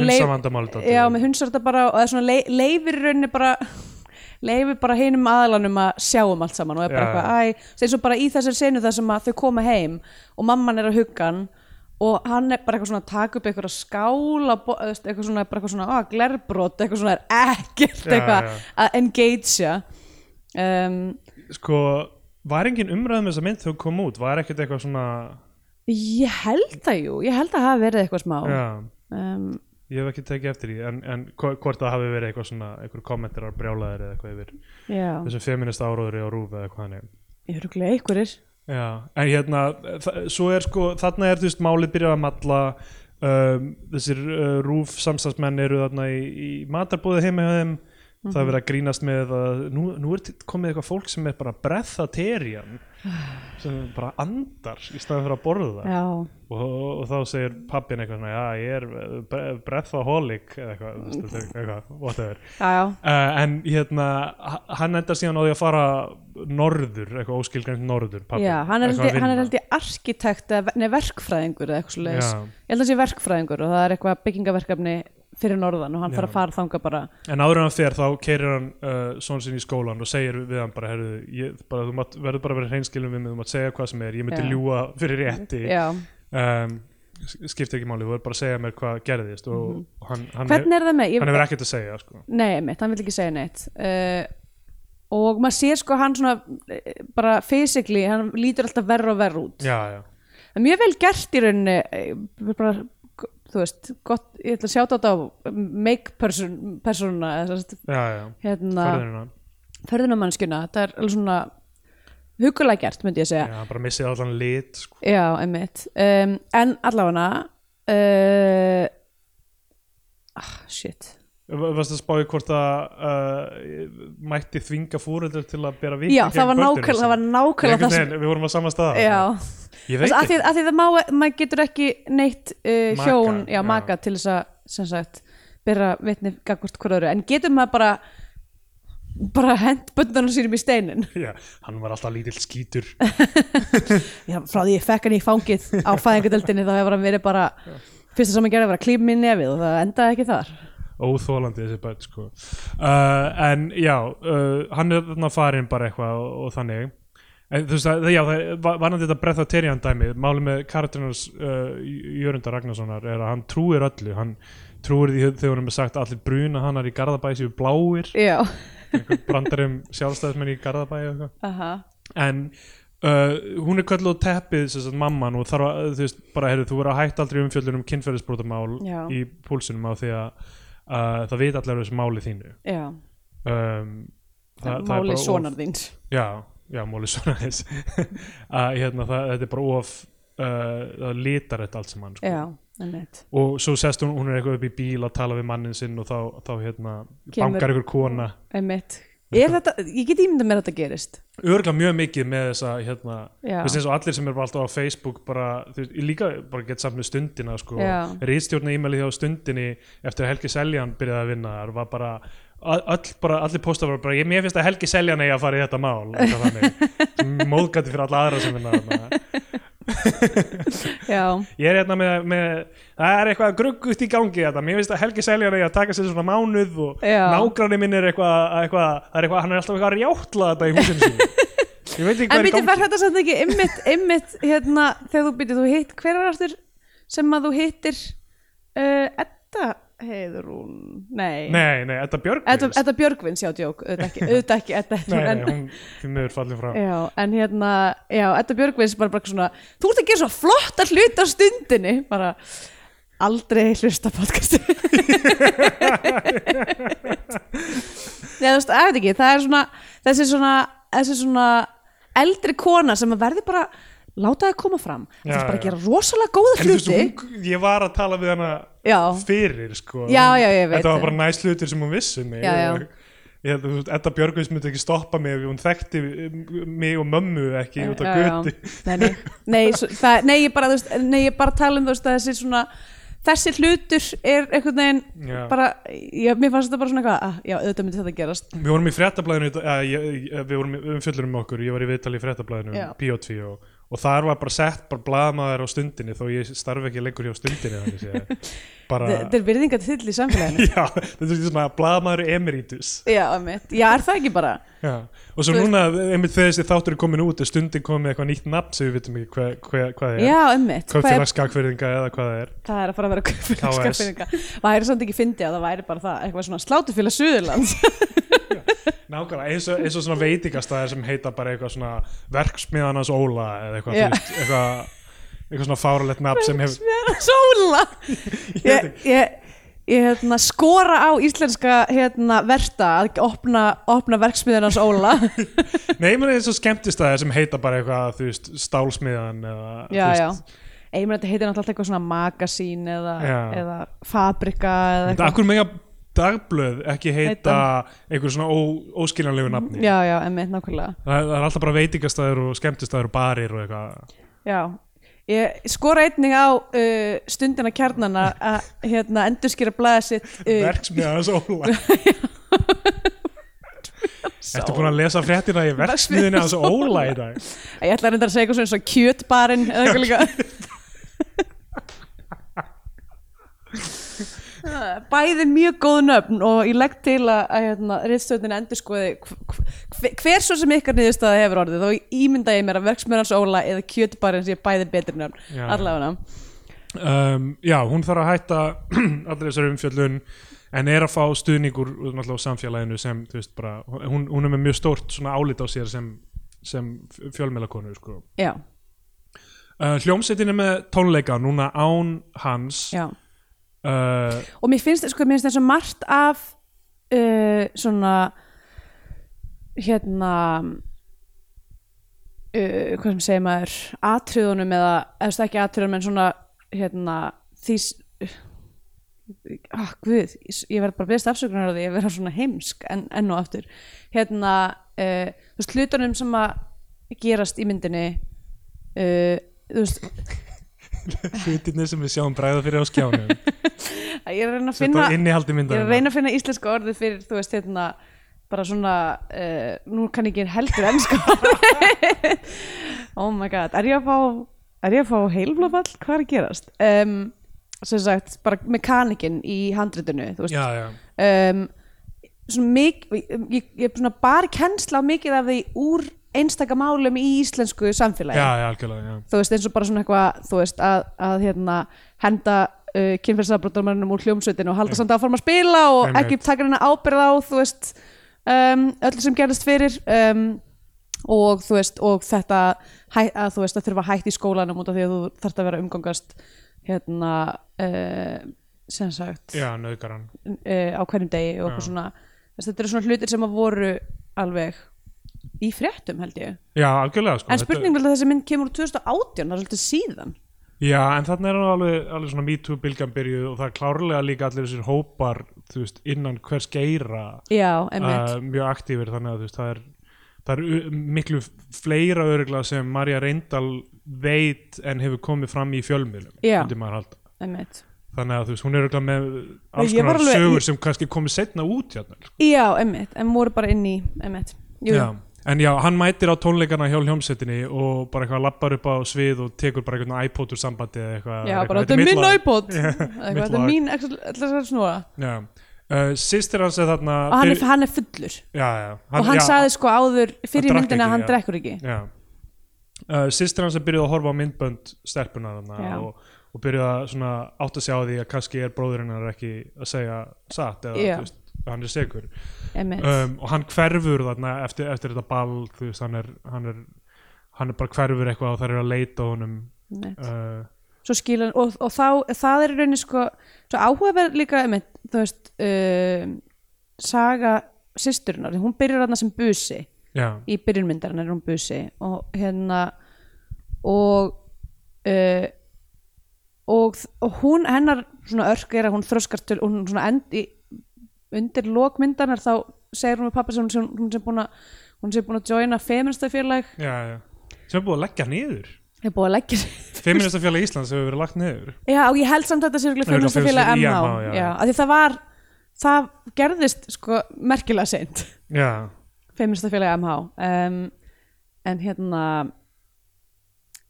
S1: er leif- já, með hunsar þetta bara og það er svona lei, leifir í rauninni bara leifir bara hinum aðlanum að sjá um allt saman og er bara
S2: Já.
S1: eitthvað, æ, er svo bara í þessari senu þar sem þau koma heim og mamman er að hugga hann og hann er bara eitthvað svona að taka upp eitthvað skála, eitthvað svona, bara eitthvað svona á, glerbrot, eitthvað svona er ekkert eitthvað að engagea. Um,
S2: sko, var engin umræðum þess að mynd þú kom út, var ekkert eitthvað svona
S1: ég held það jú ég held að það hafi verið eitthvað smá. Um,
S2: ég hef ekki tekið eftir því en, en hvo- hvort það hafi verið eitthvað svona einhver kommentar brjálaðir eða eitthvað yfir
S1: já,
S2: þessum feminist áróðri á rúf eða eitthvað hannig
S1: ég er. Rúglega einhverjir
S2: Já, en hérna svo er sko, þarna er þú veist málið byrjað að malla um, þessir uh, rúf samstagsmenn eru þarna í, í matarbúði heima hjá þeim það er verið að grínast með að nú, nú er komið eitthvað fólk sem er bara breatharian sem bara andar í staðan fyrir að borða.
S1: Já,
S2: og, og þá segir pappin eitthvað svona, já ég er bre- breathaholic eða eitthvað, eitthvað, whatever.
S1: Já, já.
S2: Uh, en hérna hann endar síðan á því að fara norður, eitthvað óskilgrænt norður pabbi,
S1: Já, hann er, held, er ég arkitekt nei, verkfræðingur eða eitthvað
S2: Já.
S1: ég held að það sé verkfræðingur og það er eitthvað byggingaverkefni fyrir norðan og hann þarf að fara þanga bara.
S2: En áður en fer þá keirir hann uh, svona sinni í skólan og segir við hann bara, herru, ég, bara þú mátt, verður bara að vera hreinskilum við mig, þú mátt segja hvað sem er ég myndi
S1: Já.
S2: ljúga fyrir rétti. Um, skiptir ekki máli, þú verður bara að segja mér hvað gerðist og, og hann, hann,
S1: er með? Ég,
S2: hann hefur ekkert að segja sko.
S1: Nei, mitt, hann vil ekki segja neitt. Uh, og maður sér sko hann svona eh, bara physically, hann lítur alltaf verra og verra út.
S2: Já, já,
S1: er mjög vel gert í rauninni eh, bara, þú veist, gott, ég ætla að sjáta á make person, persona eða
S2: já.
S1: hérna, förðunamannskjuna þetta er alveg svona hugulega gert myndi ég segja
S2: já, bara missið allan lit sko.
S1: Já, einmitt um, En allavega uh, ah, Shit
S2: Varst að spáði hvort að uh, mætti þvinga fúreldur til að bera
S1: það var nákvæmlega það, var nákvæmlega það
S2: Við vorum á sama stað.
S1: Já,
S2: Ég veit ekki.
S1: að því það má, maður getur ekki neitt uh,
S2: Maka,
S1: hjón, já,
S2: já.
S1: maka til þess að sem sagt, bera vitni gagvart hvort öðru, en getur maður bara bara hent böndunum sínum í steinin?
S2: Já, hann var alltaf lítill skítur.
S1: Já, frá því ég fekk hann í fangið á fæðingadeldinni þá hefur hann verið bara fyrsta sem hann gerði var að klíma mér nefið og það endaði ekki þar
S2: óþólandi þessi börn sko. uh, en já uh, hann er þarna farin bara eitthvað og, og þannig. En þú veist að, já, það var hann þetta breatharian dæmi máli með karakterinnars uh, Jörundar Ragnarssonar er að hann trúir öllu. Hann trúir því þegar hann er sagt allir bruna hannar í Garðabæ séu bláir. Brandar um sjálfstæðismenn í Garðabæ og eitthvað.
S1: Aha,
S2: en uh, hún er kölluð á teppið sagt mamman og þarf að þú veist bara heyrðu þú verður að hætta aldrei umfjöllun um kynferðisbrotamál
S1: Já.
S2: í púlsunum á því að uh, það veit allir þessu máli þínu.
S1: Já.
S2: Um, það, það
S1: Máli sonar þíns.
S2: Já, já, máli sonar þess að hérna það, þetta er bara of uh, það litar þetta allt saman sko.
S1: Já,
S2: og svo sest hún, hún er eitthvað upp í bíl að tala við mannin sinn og þá, þá hérna
S1: Kemur-
S2: bankar ykkur kona.
S1: Einmitt þetta, ég get ímyndað mér að þetta gerist
S2: örgulega mjög mikið með þessa hérna,
S1: Já.
S2: þú veist eins og allir sem bara alltaf á Facebook bara, ég líka bara gett samt með stundina sko,
S1: Já.
S2: rítstjórna e-maili hjá stundinni eftir að Helgi Seljan byrjaði að vinna þar var bara, all, bara allir pósta var bara, ég, mér finnst að Helgi Seljan eigi að fara í þetta mál móðgæti fyrir alla aðra sem vinna þarna ég er hérna með, með það er eitthvað gruggut í gangi þetta, mér finnst að Helgi Seljan eigi að taka sér svona mánuð og
S1: Já.
S2: nágranni minn er eitthvað, er eitthvað hann er alltaf eitthvað að rjátla þetta í húsinu sínu. Ég veit ekki
S1: en
S2: er gangi.
S1: verð þetta samt ekki ymmit, ymmit hérna, þegar þú býttu, þú hitt hver var aftur sem að þú hittir uh, Edda Heiðrún. Nei,
S2: Nei, nei, þetta Björg
S1: Edda, Edda Björgvins, já, djók, auðvitað ekki, auðvitað ekki Edda
S2: Nei,
S1: Heiðrún,
S2: nei, hún því miður fallið frá.
S1: Já, en hérna, já, Edda Björgvins bara, bara svona, þú ert að gera svo flotta hluti á stundinni, bara aldrei hlusta podcastu Nei, þú veist, ég veit ekki, það er svona þessi svona, þessi svona eldri kona sem að verði bara láta það koma fram, það
S2: Já,
S1: er bara að
S2: já.
S1: gera rosalega góða hluti
S2: ég var að tala við hana
S1: Já,
S2: fyrir, sko
S1: Já, já,
S2: Þetta var bara næst hlutir sem hún vissi um mig
S1: Já, já.
S2: Edda Björgvins myndi ekki stoppa mig ef hún þekkti mig og mömmu ekki út
S1: Já, já.
S2: götu
S1: nei, nei, nei, ég bara, veist, nei, ég bara tala um veist, að þessi svona þessi hlutur er einhvern veginn
S2: Já.
S1: bara, ég, mér fannst þetta bara svona eitthvað ah, já, auðvitað myndi þetta gerast
S2: Við vorum í ég, við vorum um fjöllur um okkur, ég var í viðtali í fréttablaðinu
S1: Já.
S2: um og, og þar var bara sett bara blaðmaður á stundinni þó ég starfi ekki lengur hjá stundinni bara,
S1: þetta er virðinga til í samfélaginu.
S2: Já, þetta er svona blaðmaður emeritus.
S1: Já, já, er það ekki bara?
S2: Já. og svo
S1: Þú
S2: núna, einmitt þegar þessi þáttur er komin út er stundin komið eitthvað nýtt nafn sem við vitum ekki hva, hva, hvað það er.
S1: Já, einmitt, hvað er,
S2: Kaupfélagsskakfyrðinga eða hvað það er.
S1: Það er að fara að vera
S2: KS.
S1: kaupfélagskapinninga væri samt ekki fyndi að það væri bara það eitthvað svona slátufélag Suðurlands
S2: Nákvæmlega, eins og, eins og svona veitingastæðir sem heita bara eitthvað svona verksmiðanas óla eða eitthvað, þú veist, eitthvað, eitthvað svona fáralegt nafn sem hefur
S1: sóla
S2: veit
S1: ég, ég, ég hérna, skora á íslenska hérna, verta að opna, opna verksmiðunars óla.
S2: Nei, menn eins og skemmtistæðir sem heita bara eitthvað, þú veist, stálsmiðan eða,
S1: já,
S2: þú
S1: já.
S2: Veist,
S1: Ég meina þetta heitir náttúrulega eitthvað svona magasín eða, eða fabrika eða eitthvað.
S2: akkur mega dagblöð ekki heita einhver svona óskiljanlegu nafni.
S1: Já, já, emmitt, nákvæmlega.
S2: Það, það er alltaf bara veitingastæðir og skemmtistæðir og barir og eitthvað.
S1: Já, ég skora einnig á uh, stundina kjarnana að hérna, endurskýra blæða sitt uh,
S2: verksmiðanas óla. Ertu búin að lesa fréttina í verksmiðinni hans óla í dag?
S1: Ég ætla að reynda að segja eitthvað svona kjötbarinn eða eitthvað líka Bæði mjög góð nöfn og ég legg til að, að hérna, riðstöðin endur skoði hver, hver svo sem ykkar niðurstaða hefur orðið þá ímynda ég mér að verksmiðans óla eða kjötbarinn sé bæði betri nöfn
S2: Já.
S1: allavega.
S2: Um, Já, hún þarf að hætta allir þessari umfjöllun en er að fá stuðningur úr samfélaginu sem, veist, bara hún, hún er með mjög stórt álit á sér sem, sem fjölmélakonu, sko.
S1: Já,
S2: uh, Hljómsveitin er með tónleika núna án hans.
S1: Já
S2: uh,
S1: og mér finnst, sko, mér finnst eins og margt af uh, svona hérna uh, hvað sem segir maður atriðunum eða, eða ekki atriðunum en svona hérna því ah, guð, ég ég verð bara beðist afsökunar á því að vera svona heimsk en, enn og aftur. Hérna, uh, þú veist, hlutunum sem að gerast í myndinni uh, þú veist,
S2: hlutinni sem við sjáum bræða fyrir á skjánum
S1: ég er að reyna að finna ég er að reyna að finna íslenska orðið fyrir þú veist hérna bara svona uh, nú kann ég ekki heldur ennska oh my god. Er ég að fá, er ég að fá heilblófall hvað er að gerast? Um, sem sagt bara mekanikinn í handritinu þú veist.
S2: Já, já,
S1: um, svona mikið ég, ég, ég svona bara kennsla mikið af því úr einstaka málum í íslensku samfélagi.
S2: Já, já, algjörlega já.
S1: þú veist eins og bara svona eitthvað þú veist að, að hérna henda uh, kynferðsafbrotarmennum úr hljómsveitinu og halda
S2: Einmitt.
S1: samt áform að spila og
S2: Einmitt.
S1: ekki taka hennar ábyrð á þú veist um, öllu sem gerðist fyrir um, og þú veist og þetta hæ, að þú veist að þurfa að hætta í skólanum út af því að þú þarft að vera að umgangast hérna uh, sem sagt
S2: Já, nöðgaran
S1: uh, á hverjum degi og eitthvað svona. Þess, þetta eru svona hlutir sem að voru alveg í fréttum held ég.
S2: Já, algjörlega sko.
S1: En spurning vel að þessi mynd kemur úr 2018 það er svolítið síðan
S2: Já, en þarna er nú alveg, alveg svona MeToo bylgjan byrjuð og það er klárlega líka allir þessir hópar, þú veist, innan hvers geira
S1: já,
S2: uh, mjög aktífir þannig að þú veist, það er, það er u- miklu fleira örgla sem Marja Reyndal veit en hefur komið fram í fjölmiðlum Þannig að þú veist, hún er örgla með alls konar sögur sem kannski komið setna út hérna. sko.
S1: já, emmitt, en voru bara inn í emmitt jú,
S2: Já. En já, hann mætir á tónleikana hjá hljómsettinni og bara eitthvað lappar upp á svið og tekur bara eitthvað iPod úr sambandi eða eitthvað.
S1: já bara þetta er minn
S2: lag."
S1: iPod. Eitthvað, þetta er mín ætla snúa.
S2: Já. Uh, Sýstir hans er þarna
S1: og hann er,
S2: fyr-
S1: hann er fullur.
S2: Já, já,
S1: og hann
S2: já,
S1: sagði sko áður fyrir
S2: Hann drakk
S1: myndina að hann drekkur ekki.
S2: Já. Uh, Sýstir hans er byrjuð að horfa á myndbönd stelpuna þarna og, og byrjuð að svona átt að sjá því að kannski er bróðurinn hennar ekki að segja satt eða þú veist, hann er segur um, og hann hverfur þarna eftir, eftir þetta ball þú veist, hann er, hann er hann er bara hverfur eitthvað og það er að leita honum uh,
S1: svo skilur og, og þá, það er í rauninni sko svo áhugaverð líka einmitt, þú veist um, saga systurinnar, því hún byrjar þarna sem busi
S2: já,
S1: í byrjunmyndarinn er hún busi og hérna og uh, og, og hún hennar svona örk er að hún þroskast til hún svona endi undir lokmyndarnar þá segir hún með pappa sem hún, sem búin að hún sem búin að joina feministafélag
S2: já, já. sem er búið að leggja niður.
S1: Er búin að leggja sig
S2: Feministafélag Íslands hefur verið lagt niður.
S1: Já og ég held samt að þetta sé feministafélag
S2: í já,
S1: af því það var það gerðist sko merkilega seint.
S2: Já,
S1: feministafélag MH um, en hérna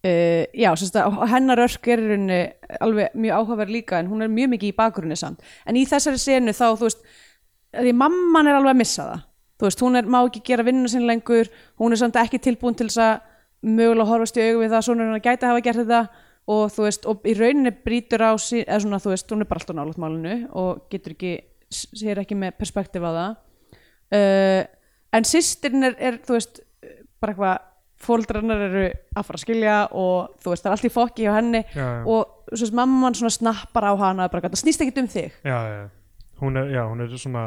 S1: uh, já, að hennar örk er í alveg mjög áhugaverð líka en hún er mjög mikið í bakgrunni samt. En í þessari senu þá, þú veist því mamman er alveg að missa það þú veist, hún er, má ekki gera vinnuna sinni lengur hún er samt ekki tilbúin til þess að mögulega horfast í augu við það að svona hann gæti hafa gert þetta og þú veist, og í rauninni brýtur á sí, eða svona, þú veist, hún er bara alltaf nálægt málinu og getur ekki, sér ekki með perspektíf á það uh, en sýstirinn er, er, þú veist bara eitthvað, fóldrarnar eru að fara að skilja og þú veist, það er allt í fokki hjá henni
S2: já, já.
S1: og svo veist, mamman svona snappar á hana bara, það snýst ekki um þig
S2: já, já. Hún, er, já, hún er svona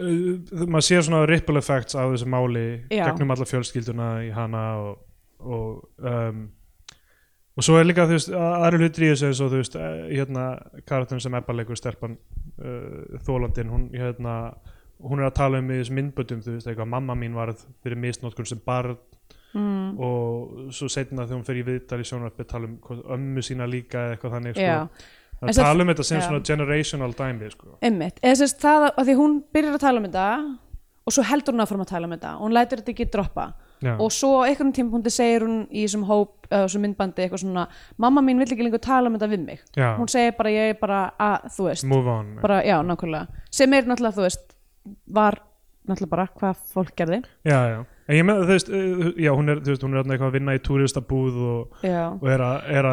S2: uh, maður sér svona ripple effects af þessu máli
S1: Já.
S2: gegnum alla fjölskylduna í hana og, og um, og svo er líka þú veist aðri hlutir í þessu eins og þú veist eh, hérna karakterin sem Ebba leikur stelpan uh, þólandin hún hérna hún er að tala um í þessum myndböndum þú veist eitthvað mamma mín varð fyrir misnótkun sem barn
S1: mm.
S2: og svo setna þegar hún fer í viðtal í sjónvarpi tala um hvað- ömmu sína líka eða eitthvað þannig
S1: já,
S2: sko.
S1: En
S2: að tala um þetta sem
S1: já.
S2: svona generational dæmi sko.
S1: einmitt, eða sérst það að því hún byrjar að tala um þetta og svo heldur hún áfram að tala um þetta og hún lætur þetta ekki droppa
S2: Já.
S1: og svo á einhvern tímpúndi segir hún í þessum hóp, þessum myndbandi eitthvað svona, mamma mín vill ekki lengur tala um þetta við mig
S2: Já.
S1: hún segir bara, ég er bara að, þú veist
S2: move on
S1: bara, já, nákvæmlega sem er náttúrulega, þú veist var náttúrulega bara hvað fólk gerði
S2: já, já. En ég með þú veist, uh, já, hún er, þú veist, hún er þarna eitthvað að vinna í túristabúð og, og er, að, er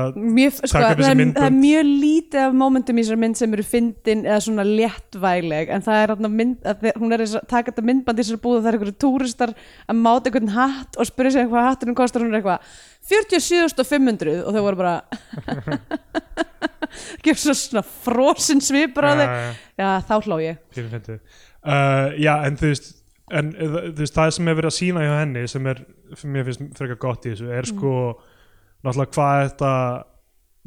S1: sko,
S2: Taka þessi myndbönd.
S1: það er mjög lítið af momentum í þessar mynd sem eru fyndin eða svona léttvæleg en það er þarna mynd, að hún er að taka þetta myndband í þessar búð og það er einhverju túristar að máta einhvern hatt og spyrja sig hvað hatturinn kostar hún er eitthvað 47.500 og þau voru bara gefur svo svona frosin svipur á þau.
S2: já,
S1: þá hló ég.
S2: Uh, já, en þú veist en þú veist, það sem er verið að sína hjá henni sem er, mér finnst frekar gott í þessu er sko, náttúrulega hvað þetta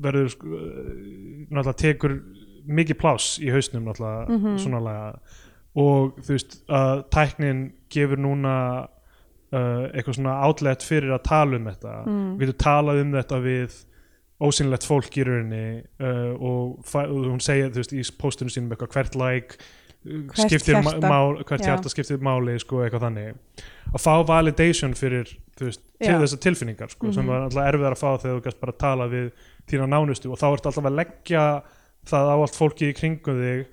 S2: verður sko, náttúrulega tekur mikið pláss í hausnum náttúrulega svona laga og þú veist, að tæknin gefur núna uh, eitthvað svona outlet fyrir að tala um þetta. Mm. getur talað um þetta við ósynlegt fólk í rauninni uh, og, hún segir þú veist í postunum sínum eitthvað hvert like
S1: Hvert
S2: skiptir
S1: hjarta.
S2: mál, hvert hjarta skiptir máli sko eitthvað þannig. Að fá validation fyrir veist, til þessar tilfinningar sko, sem var alltaf erfiðar að fá þegar þú gæst bara að tala við þína nánustu. Og þá ertu alltaf að leggja það á allt fólki í kringum þig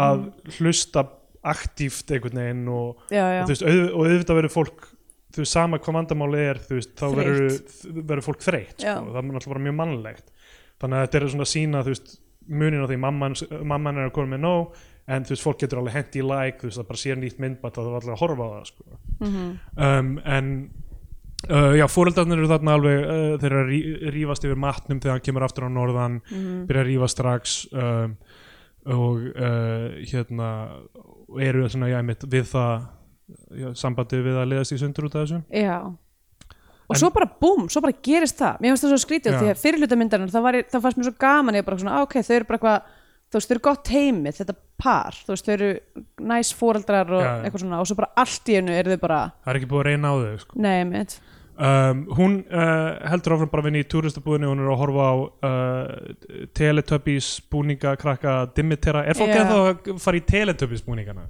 S2: að hlusta aktíft einhvern veginn og,
S1: já, já,
S2: og, veist, og auðvitað verður fólk þú veist, sama hvað vandamáli er veist, þá verður, fólk þreytt sko, það er náttúrulega bara mjög mannlegt. Þannig að þetta er svona að sína munin á því mamman, mamman er að koma með nóg en þú veist, fólk getur alveg hendi í like þú veist, það bara sér nýtt myndbætt að það var allir að horfa á það sko.
S1: Mhm.
S2: um, en uh, já, fóreldarnir eru þarna alveg uh, þeir eru að rífast yfir matnum þegar hann kemur aftur á norðan
S1: Mhm.
S2: byrja að rífa strax um, og uh, hérna og eru svona, já, einmitt, við það já, sambandi við að leiðast í sundur út af þessu
S1: Já og
S2: En-
S1: svo bara búm, svo bara gerist það mér finnst það svo skrítið
S2: Já.
S1: því að fyrirluta myndarinn það, það fannst mér svo gaman ég bara svona, ok, þau eru bara eitthvað þú veist, þau eru gott heimið, þetta par þú veist, þau eru næs fóreldrar og
S2: Já, já.
S1: eitthvað svona, og svo bara allt í hennu eru þau bara,
S2: það er ekki búið að reyna á þau sko.
S1: nei, mitt
S2: um, hún uh, heldur áfram bara að vinna í túristabúðinni hún er að horfa á uh, Teletubbies búninga krakka Dimitera, er fólk
S1: Já.
S2: eða að fara í Teletubbies búningana?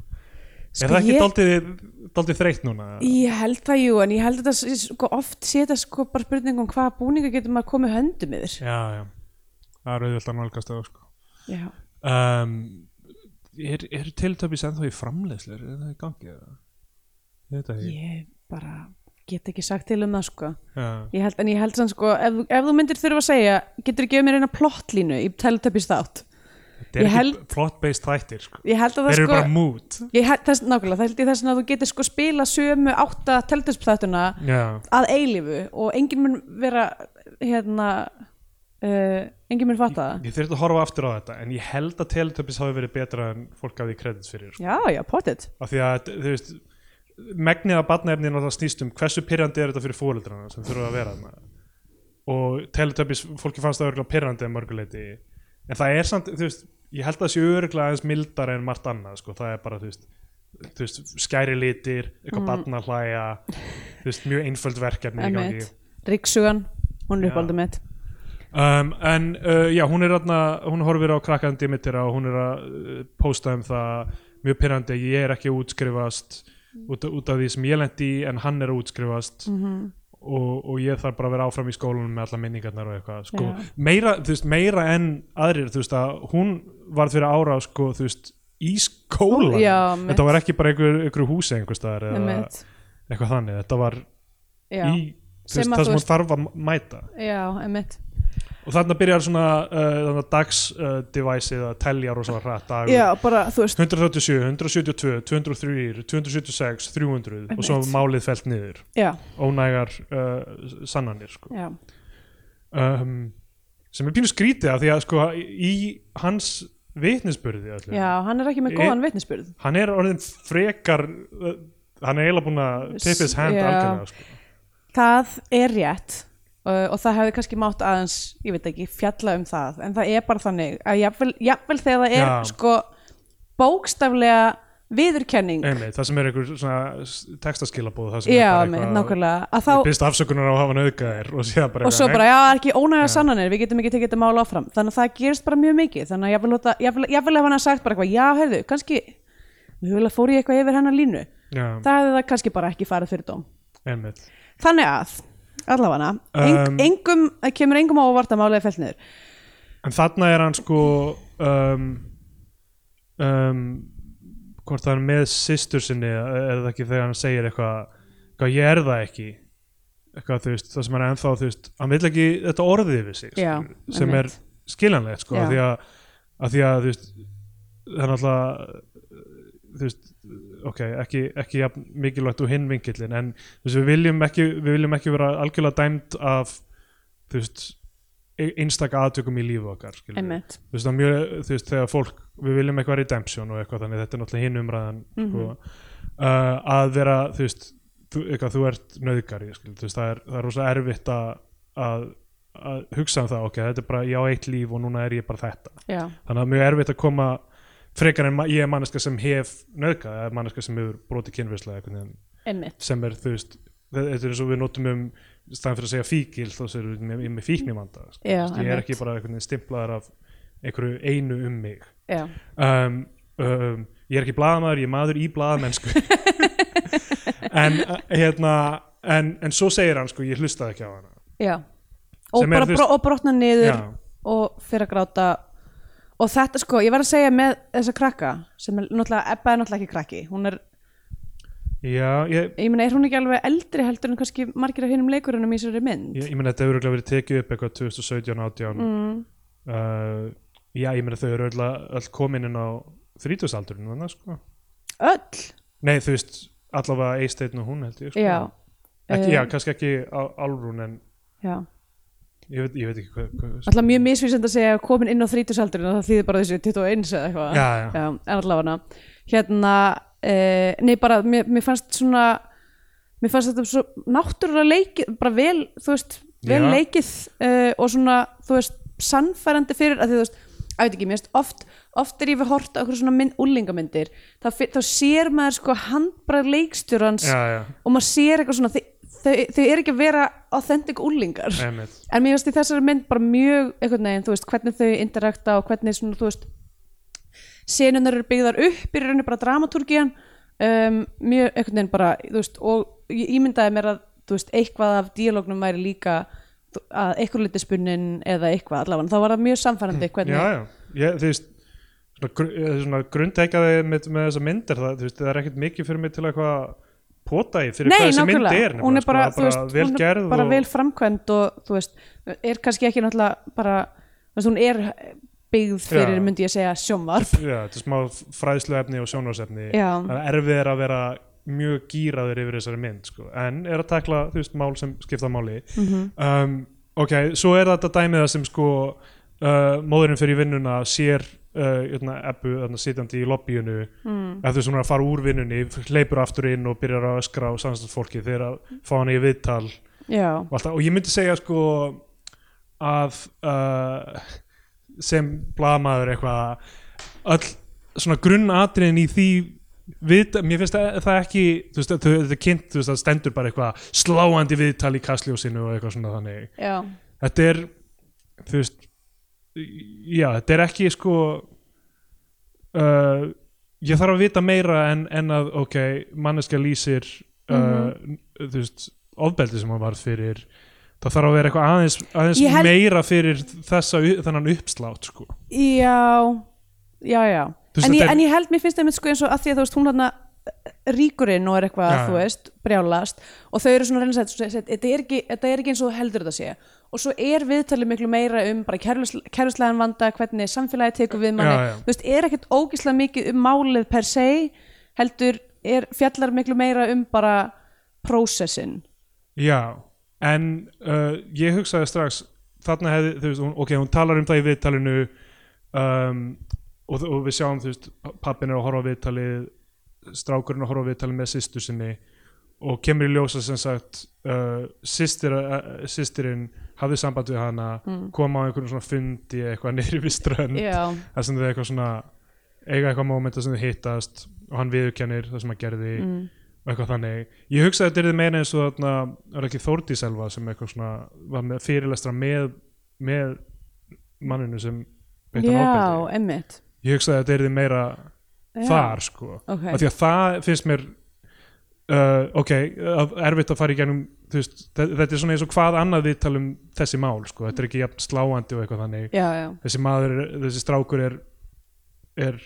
S1: Sko,
S2: er það ekki
S1: ég-
S2: daldið, daldið þreytt núna?
S1: ég held það jú, en ég held að þetta sko, oft sé þetta sko bara spurning um hvaða búninga getur maður komið höndum yfir
S2: Já, já, það er auðvitað nálgast það sko.
S1: já,
S2: um, er, er Teletubbies ennþá í framleiðslu er það í gangi eða? ég ekki
S1: bara get ekki sagt til um það sko Ég held, en ég held sann sko, ef, ef þú myndir þurfa að segja, getur þú gefið mér eina plottlínu í Teletubbies þátt?
S2: þetta er
S1: Ég
S2: ekki
S1: held-
S2: plot-based þættir sko.
S1: Ég held að það
S2: þeir eru
S1: sko,
S2: bara mood
S1: ég held þess, nákvæmlega, það held ég þess að þú getur sko spila sömu átta Teletubbies þáttuna
S2: já,
S1: að eilífu og enginn mun vera, hérna, uh, enginn mun fatta það.
S2: ég þurfti að horfa aftur á þetta en ég held að Teletubbies hafi verið betra en fólk gaf því kredits fyrir sko.
S1: Já, já, potið.
S2: af því að þú veist megnið af barnaefni er náttúrulega snýst um hversu pyrrandi er þetta fyrir fóreldrana sem þurfa að vera þarna og Teletubbies, fólki fannst það örgulega pyrrandi að mörguleiti en það er samt, þú veist ég held að það sé örgulega aðeins mildar en margt annað sko, það er bara, þú veist þú veist, skæri litir eitthvað
S1: mm.
S2: barnahlæja um, en uh, já, hún er þarna hún horfir á krakkan Dimitira og hún er að uh, posta um það mjög pyrrandi, ég er ekki að útskrifast út, út af því sem ég lendi í en hann er að útskrifast.
S1: Mm
S2: og, og ég þarf bara að vera áfram í skólanum með alla minningarnar og eitthvað sko,
S1: Já.
S2: meira, veist, meira en aðrir þú veist að hún var fyrir ára sko, þú veist, í skólan
S1: Já,
S2: þetta var ekki bara einhver, einhver húsi einhver staðar eða eitthvað þannig, þetta var
S1: Já,
S2: í veist,
S1: að
S2: það sem hún þarf að mæta.
S1: Já, mitt
S2: og þarna byrjar svona uh, dags uh, að telja rosalega hratt dagur.
S1: Já, bara, þú veist
S2: 137, 172, 203, 276, 300 og svo
S1: Einmitt.
S2: málið felt niður.
S1: Já,
S2: ónægar uh, sannanir sko. um, sem er pínu skrítið af því að sko, í hans vitnisburði öllu,
S1: já, hann er ekki með góðan vitnisburð.
S2: Hann er orðin frekar uh, hann er eiginlega búin að tip his hand algjörlega sko.
S1: Það er rétt uh, og það hefði kannski mátt aðeins, ég veit ekki, fjalla um það. En það er bara þannig að jafnvel, jafnvel þegar það er
S2: Já.
S1: sko bókstaflega viðurkenning.
S2: Einmitt, það sem er einhver svona textaskilabóð það sem
S1: Já,
S2: er
S1: með,
S2: bara
S1: nákvæmlega. Að
S2: ég
S1: þá,
S2: byrst afsökunar á að hafa nauðgæðir og síðan bara
S1: og svo
S2: eitthvað,
S1: bara, já, það er ekki ónæga
S2: Já.
S1: sannanir við getum ekki tekið þetta mál áfram. Þannig að það gerist bara mjög mikið. Þannig að jafnvel, láta- jafnvel, jafnvel ef hann har sagt bara eitthvað, já, heyrðu, kannski vilja fór ég eitthvað yfir hennar línu.
S2: Já,
S1: það hefði það kannski bara ekki farið fyrir dóm.
S2: Einmitt.
S1: Þannig að, allavega. Eng,
S2: Um,
S1: engum, kemur engum á óvart að málega fælt niður.
S2: En þarna er hann sko um, um, hvort það er með systur sinni er það ekki þegar hann segir eitthvað, ég er það ekki? Eitthvað veist, það sem hann er ennþá veist, hann vil ekki þetta orðið við sig
S1: Já,
S2: sem er skiljanlegt sko, af því að, að því að veist það er náttúrulega veist, ok, ekki, ekki jafn mikilvægt úr hinn vinkillin en þú veist, við viljum ekki, við viljum ekki vera algjörlega dæmt af þú veist e- einstaka aðtökum í lífu okkar þú veist, mjög, þú veist, þegar fólk við viljum eitthvað redemption og eitthvað þannig þetta er náttúrulega hinn umræðan
S1: Mhm.
S2: sko, uh, að vera, þú veist þú, eitthvað, þú ert nöðgari það er, það er rosa erfitt að, að, að hugsa um það ok, þetta er bara, ég á eitt líf og núna er ég bara þetta.
S1: Já,
S2: þannig að mjög erfitt að koma frekar en ég er manneska sem hef nöðgað, eða manneska sem hefur brotið
S1: einmitt.
S2: Sem er, þú veist þetta er eins og við notum um staðan fyrir að segja fíkil þá séum við með, með fíknivanda sko.
S1: Já,
S2: Þú veist, ég er ekki bara stimplaður af einhverju einu um mig. Um, um, ég er ekki blaðamaður, ég er maður í blaðamennsku. En uh, hérna en, en svo segir hann sko, ég hlustaði ekki á hana.
S1: Já. Og
S2: er,
S1: og brotna niður
S2: já,
S1: og fyrir að gráta og þetta sko, ég verð að segja með þessa krakka sem er náttúrulega, Ebba er náttúrulega ekki krakki. Hún er,
S2: já ég,
S1: ég meina, er hún ekki alveg eldri heldur en kannski margir af hinnum leikurunum í þessari mynd?
S2: Ég, ég meina þetta hefur örugglega verið tekið upp eitthvað 2017, 18
S1: mm,
S2: uh, já, ég meina þau eru öll, öll komin inn á þrítúsaldurinn þannig sko.
S1: Öll?
S2: Nei, þú veist, allavega Eisteinn og hún held ég sko.
S1: já,
S2: ekki,
S1: Eh,
S2: já, kannski ekki á- Álfrún en
S1: já
S2: ég veit, ég veit ekki hvað,
S1: alltaf mjög misvísend að segja komin inn á þrítusaldurinn og það þýðir bara þessi 21 eða eitthvað.
S2: Já, já,
S1: en allavega. Hérna, uh, nei bara mér, mér fannst svona mér fannst þetta svo náttúrulega leikið bara vel, þú veist, vel
S2: Já.
S1: leikið uh, og svona, þú veist sannfærandi fyrir, að því þú veist að veit ekki, mér finnst oft, oft er ég við hort á okkur svona mynd, úlingamyndir, þá, fi- þá sér maður sko handbrað leikstjórans
S2: já, já,
S1: og maður sér eitthvað svona þau, þau, þau er ekki að vera authentic úlingar
S2: einmitt.
S1: En mér finnst í þessari mynd bara mjög einhvern veginn, þú veist, hvernig þau interakta og hvernig svona, þú veist senunar eru byggðar upp í rauninni bara dramatúrgían um, mjög einhvern veginn bara, þú veist, og ég ímyndaði mér að, þú veist, eitthvað af díalógnum væri líka að eitthvað liti spunnin eða eitthvað allavega, þá var það mjög samfærandi hvernig,
S2: já, já, ég, þú veist svona, gr eh, svona grundteikaði með, með þessa myndir það, þú veist, það er ekkert mikið fyrir mig til eitthvað pota í fyrir
S1: Nei,
S2: hvað þessi mynd
S1: nákvæmlega,
S2: er
S1: hún er bara,
S2: sko, það
S1: veist,
S2: bara vel
S1: er
S2: gerð
S1: bara
S2: og,
S1: vel framkvæmd og þú veist, er kannski ekki náttúrulega bara, veist, hún er byggð fyrir,
S2: Já.
S1: myndi ég segja, sjónvarp
S2: já, þetta er smá fræðslu efni og sjónvarsefni er erfið er að vera mjög gýraður yfir þessari mynd sko. en er að takla, þú veist, mál sem skipta máli
S1: Mhm.
S2: um, ok, svo er þetta dæmið það sem sko uh, móðurinn fyrir vinnuna sér uh, hérna, ebbu þarna, sitjandi í lobbyinu.
S1: Mm.
S2: ef þú veist hún er að fara úr vinnunni hleypur aftur inn og byrjar að öskra á samstæðsfólki þegar að fá hann í viðtal.
S1: Já,
S2: og, og ég myndi segja sko að uh, sem blamaður eitthvað öll svona grunnatriðin í því við, mér finnst það, það ekki þú veist, þetta er kynnt, þú veist, það stendur bara eitthvað sláandi viðtal í kastljósinu og eitthvað svona þannig.
S1: Já,
S2: þetta er þú veist já, þetta er ekki sko uh, ég þarf að vita meira en, en að ok, manneska lýsir uh, þú veist ofbeldi sem hann varð fyrir það þarf að vera eitthvað aðeins, aðeins
S1: held-
S2: meira fyrir þessa, þennan uppslátt sko.
S1: já já, já.
S2: Veist,
S1: en, ég,
S2: er-
S1: en ég held mér finnst það sko eins og að því að þú veist hún hann ríkurinn og er eitthvað,
S2: Já,
S1: þú veist, brjálast og þau eru svona að að segja, þetta er ekki, eins og heldur þetta sé og svo er viðtalið miklu meira um bara kærluslegan vanda, hvernig samfélagi tekur við manni,
S2: Já, já.
S1: þú veist, er ekkert ógislega mikið um málið per se heldur, er fjallar miklu meira um bara prósessin
S2: Já, en uh, ég hugsaði strax þarna hefði, þú veist, ok, hún talar um það í viðtalinu um, og, og við sjáum, þú veist, pappin er að horfa viðtalið strákurinn að horfa viðtalið með systur sinni og kemur í ljósa sem sagt uh, systir, uh, hafði samband við hana kom á einhvern svona fundi eitthvað neyri við strönd. Þar sem þau eitthvað svona eiga eitthvað mómenta sem þau hittast og hann viðurkennir það sem hann gerði
S1: mm.
S2: og eitthvað þannig. Ég hugsaði að þetta er meina eins og þarna er ekki Þórdís Elva sem eitthvað svona var með fyrirlestra með, með manninu sem
S1: já, emmitt
S2: ég hugsaði að þetta er meira
S1: Já.
S2: þar sko.
S1: Ok,
S2: af því að það finnst mér uh, ok, erfitt að fara í þe- þetta er svona eins og hvað annað við talum þessi mál sko, þetta er ekki jafn sláandi og eitthvað þannig.
S1: Já, já,
S2: þessi maður, þessi strákur er er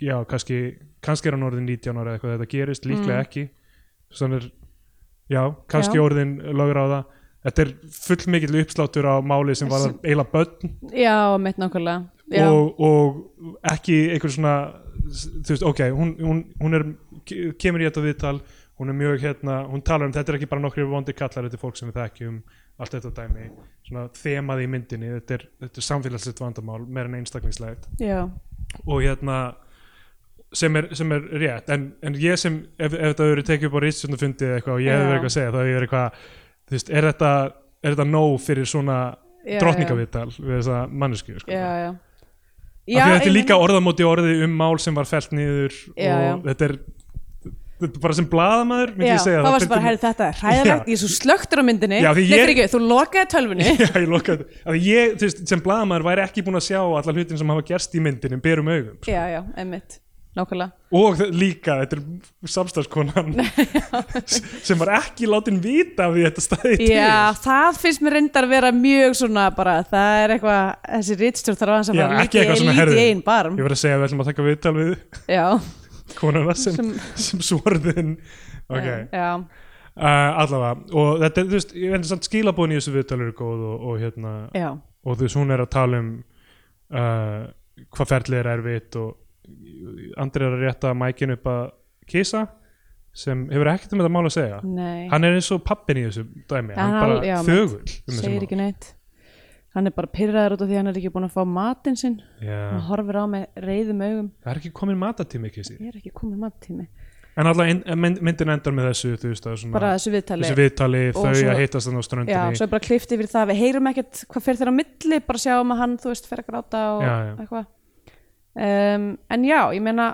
S2: já, kannski, kannski er hann orðin 19 ára eitthvað, þetta gerist líklega
S1: Mm.
S2: ekki. Þannig er, já, kannski
S1: Já.
S2: orðin lögur á það. Þetta er full mikill uppsláttur á máli sem var eiginlega börn.
S1: Já, emmitt nákvæmlega.
S2: Og, og ekki einhver svona þú veist, ok, hún, hún, hún er ke- kemur í þetta viðtal hún er mjög hérna, hún talar um þetta er ekki bara nokkri vondi kallar, þetta er fólk sem við þekkjum allt þetta dæmi, svona þemaði í myndinni, þetta er, þetta er samfélagslegt vandamál meira en einstaklingslegt
S1: já,
S2: og hérna sem er, sem er rétt, en, en ég sem ef, ef þetta hefur tekið upp á rítsjóndafundi eða eitthvað og ég hefur
S1: Já.
S2: verið eitthvað að segja, þá hefur ég verið eitthvað þú veist, er þetta, er þetta nóg fyrir svona
S1: já,
S2: drottningaviðtal við þessa mannesku sko.
S1: Já,
S2: þetta er líka orðamóti orði um mál sem var fellt niður
S1: Já,
S2: og
S1: já.
S2: þetta er þetta er bara sem blaðamaður myndi ég segja
S1: þá varst bara, herri þetta er hræðilegt, ég er svo slöktur á myndinni.
S2: Ég-
S1: fyrir ekki, þú lokaði tölvunni.
S2: Já, ég lokaði af því ég, þú veist, sem blaðamaður væri ekki búin að sjá alla hlutin sem hafa gerst í myndinni berum augum sko.
S1: Já, já, emmitt, nákvæmlega.
S2: Og líka, þetta er samstagskonan sem var ekki látin vita af því þetta staði til.
S1: Já, það finnst mér reyndar að vera mjög svona bara, það er eitthvað þessi rítstjórn þarf að fara
S2: ekki
S1: lítið í einn barm.
S2: Ég var að segja að við ætlum að taka viðtal við konuna sem,
S1: sem,
S2: sem svarðin ok,
S1: já,
S2: uh, allavega og þetta er, þú veist, ég veit samt skilabóðin í þessu viðtal eru góð og, og hérna
S1: já,
S2: og þú veist, hún er að tala um uh, hvað ferlið er erfitt og Andri er að rétta mækin upp að kisa sem hefur ekkert um þetta mál að segja.
S1: Nei.
S2: Hann er eins og pappin í þessu dæmi
S1: Já,
S2: hann
S1: hann
S2: bara
S1: já,
S2: þögull um þessu
S1: segir
S2: mál.
S1: ekki neitt. Hann er bara pyrraður út af því að hann er ekki búin að fá matinn sinn.
S2: Já,
S1: hann horfir á með reyðum augum.
S2: Það er ekki komin matatími kisi
S1: ég er ekki komið mattími
S2: en alltaf mynd, myndin endar með þessu þú veist, að svona,
S1: bara þessu viðtali.
S2: þessu viðtali
S1: Og
S2: þau
S1: svo-
S2: að hittast þannig á
S1: já,
S2: ströndinni
S1: svo er bara klift yfir það. Við heyrum ekkert hvað fyrir þeirra á milli bara sjáum að hann, þú veist, fer að gráta og
S2: Já, já.
S1: eitthvað um, en já, ég meina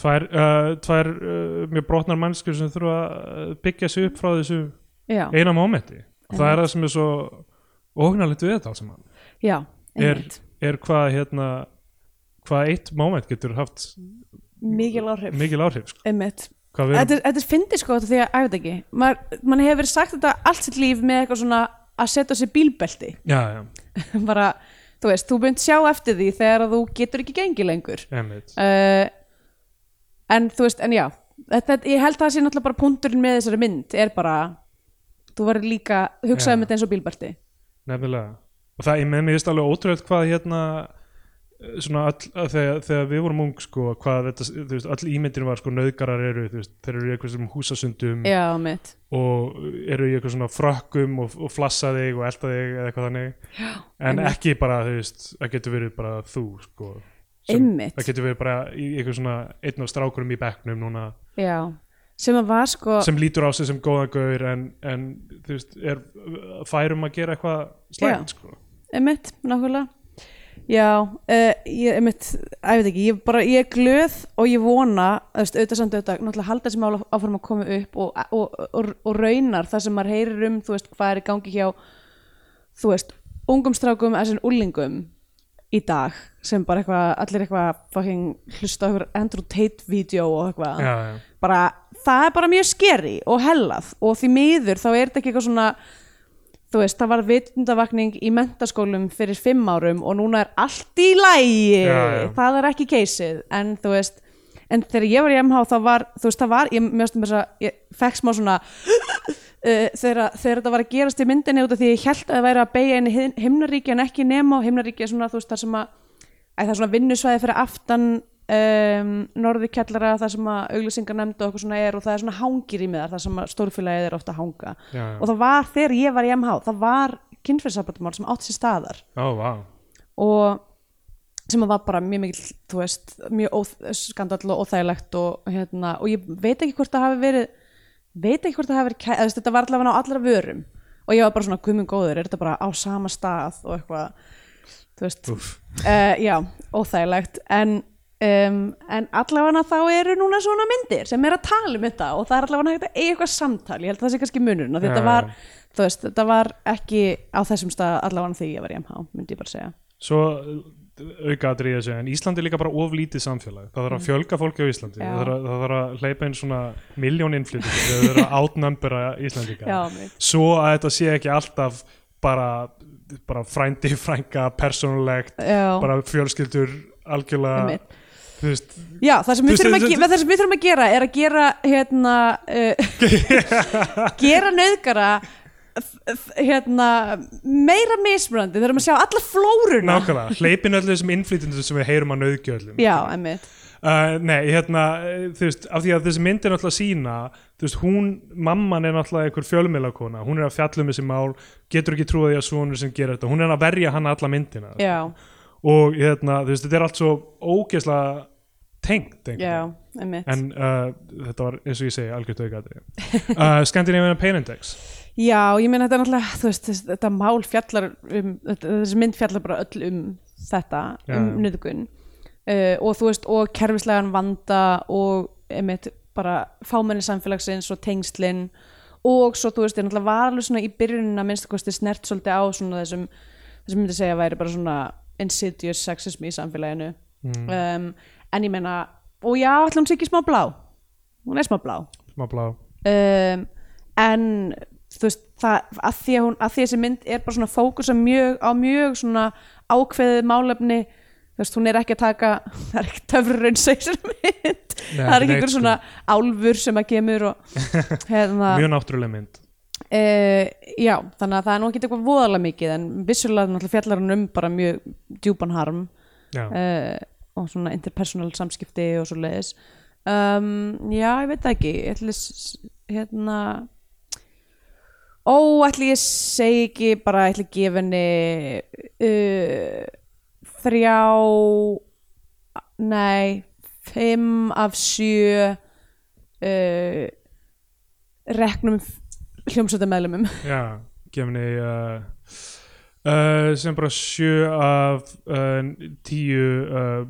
S2: tvær, uh, tvær uh, mjög brotnar mannskur sem þurfa að byggja sig upp frá þessu
S1: já,
S2: eina mómenti. Það er það sem er svo ógnarlegt við þetta alls saman.
S1: Já,
S2: Er- er hvað hérna hvað eitt móment getur haft
S1: mikil áhrif.
S2: Mikil áhrif sko.
S1: einmitt. Þetta er, þetta er fyndið sko því að, að ekki, maður, mann hefur verið sagt þetta allt sitt líf með eitthvað svona að setja sér bílbelti.
S2: Já, já,
S1: bara, þú veist, þú mynd sjá eftir því þegar þú getur ekki gengið lengur. Uh, en þú veist, en já þetta, ég held það sé náttúrulega bara punkturinn með þessari mynd er bara þú verður líka, hugsaði
S2: Já.
S1: um þetta eins og bílbelti.
S2: Nefnilega. Og það er með mér veist alveg ótrúlega hvað hérna all, að þegar, þegar við vorum ung sko, hvað þetta, þú veist, all ímyndin var sko nöðgarar eru, þú veist, þeir eru í eitthvað sem húsasundum
S1: já,
S2: og eru í eitthvað svona frökkum og, og flassa þig og elda þig eða eitthvað þannig. Já, en
S1: einmitt.
S2: ekki bara, þú veist, það getur verið bara þú sko sem, það getur verið bara í eitthvað svona einn af strákurum í bekknum núna.
S1: Já sem að var sko
S2: sem lítur á sig sem góðan gaur en, en þú veist, er færum að gera eitthvað slæmt sko.
S1: Emitt, nákvæmlega Já, uh, ég, einmitt, ég veit ekki, ég, bara, ég er glöð og ég vona, auðvitað samt auðvitað, náttúrulega halda þessi mál áfram að koma upp og, og, og, og raunar það sem maður heyrir um, þú veist, hvað er í gangi hjá, þú veist, ungum strákum, þessin úlingum í dag, sem bara eitthvað, allir eitthvað fucking hlusta eitthvað Andrew Tate-vídeó og eitthvað,
S2: já, já.
S1: bara, það er bara mjög skeri og hellað og því miður þá er þetta ekki eitthvað svona þú veist, það var vitundavakning í mentaskólum fyrir fimm árum og núna er allt í lægi
S2: Já, já.
S1: það er ekki keisið. En þú veist, en þegar ég var í MH þá var, þú veist, það var, ég mjög þess að ég fekk smá svona uh, þegar, þegar þetta var að gerast í myndinni út af því ég held að það væri að beigja inn í him- himnaríki en ekki nema og himnaríki er svona, þú veist, það sem að, að það er svona vinnusvæði fyrir aftan um, norði kjallara það sem að auglýsingar nefndu eitthvað svona er og það er svona hangir í miðar það sem að stórfélagið er ofta að hanga.
S2: Já, já.
S1: og það var þegar ég var í MH það var kynfyrsarbröndumál sem átt sér staðar.
S2: Ó, vá.
S1: og sem að var bara mjög mikil þú veist, mjög skandall og óþægilegt og, hérna, og ég veit ekki hvort það hafi verið veit ekki hvort það hafi verið eða, þetta var allavega á allra vörum. Og ég var bara svona guðminn góður, er þetta bara á sama stað og eitthvað þú veist, uh, já, óþægilegt. En, um, en allavega þá eru núna svona myndir sem er að tala um þetta og það er allavega hægt að eiga eitthvað samtal ég held að það sé kannski munurinn þetta var, veist, þetta var ekki á þessum stað allavega þegar ég var í MH myndi ég bara segja
S2: Svo auka að drýja sig, en Íslandi er líka bara oflítið samfélag. Það þarf að fjölga fólki á Íslandi.
S1: Mm. Já.
S2: Það þarf, að, það þarf að hleypa inn svona miljón innflytjum. Það þarf að átnömbura Íslandika. Svo að þetta sé ekki alltaf bara, bara frændi, frænga, persónulegt, bara fjölskyldur algjörlega,
S1: Já, það sem, við þurfum, að, gera er að gera hérna uh, gera f- hérna meira mismunandi, þurfum að sjá alla flóruna.
S2: Nákvæmlega, hleypin öllu þessum innflytjendum sem við heyrum að nauðgjöldum.
S1: Já, emmitt
S2: Uh, nei, hérna, eh, þú veist, af því að þessi mynd er náttúrulega sína, þú veist, hún, mamman er náttúrulega einhver fjölmiðlakona, hún er að fjalla um þessi mál, getur ekki trúið því að svonur sem gerir þetta, hún er að verja hann alla myndina.
S1: Já,
S2: Og hérna, þú veist, þetta er allt svo ógeðslega tengt,
S1: emmitt
S2: En uh, þetta var, eins og ég segi, algjört aukaðri. Uh, Scandinavian Pain Index.
S1: Já, ég meina þetta er náttúrulega, þú veist, þetta mál fjallar um, þessi mynd fjallar bara öll um þetta,
S2: Já,
S1: um
S2: já.
S1: nöðgun uh, og þú veist, og kerfislegan vanda og einmitt bara fámenni samfélagsins og tengslin og svo, þú veist, ég náttúrulega var alveg svona í byrjunin að minnsta kosti snert svolítið á svona þessum, þessum myndi segja væri bara svona insidious sexism í samfélaginu.
S2: Mm,
S1: um, en ég meina, og já, ætla hún sé ekki smá blá. Hún er smá blá.
S2: Smá blá.
S1: um, en þú veist það, að, því að, hún, að því að þessi mynd er bara svona fókusa mjög á mjög svona ákveðið málefni þú veist, hún er ekki að taka það er ekki töfrurinn segisar mynd. Það er ekki einhver svona álfur sem að kemur og hérna.
S2: Mjög náttúrulega mynd.
S1: Uh, já, þannig að það er nú ekki eitthvað voðalega mikið en vissulega fjallar hann um bara mjög djúpan harm uh, og svona interpersonal samskipti og svo leiðis um, já, ég veit ekki. Ég ætli s- hérna ó, ætli ég segi ekki bara ætli gefa henni uh, þrjá nei fimm af sjö reknum hljómsvölda meðlumum
S2: Já, gefni uh, uh, sem bara sjö af uh, tíu uh,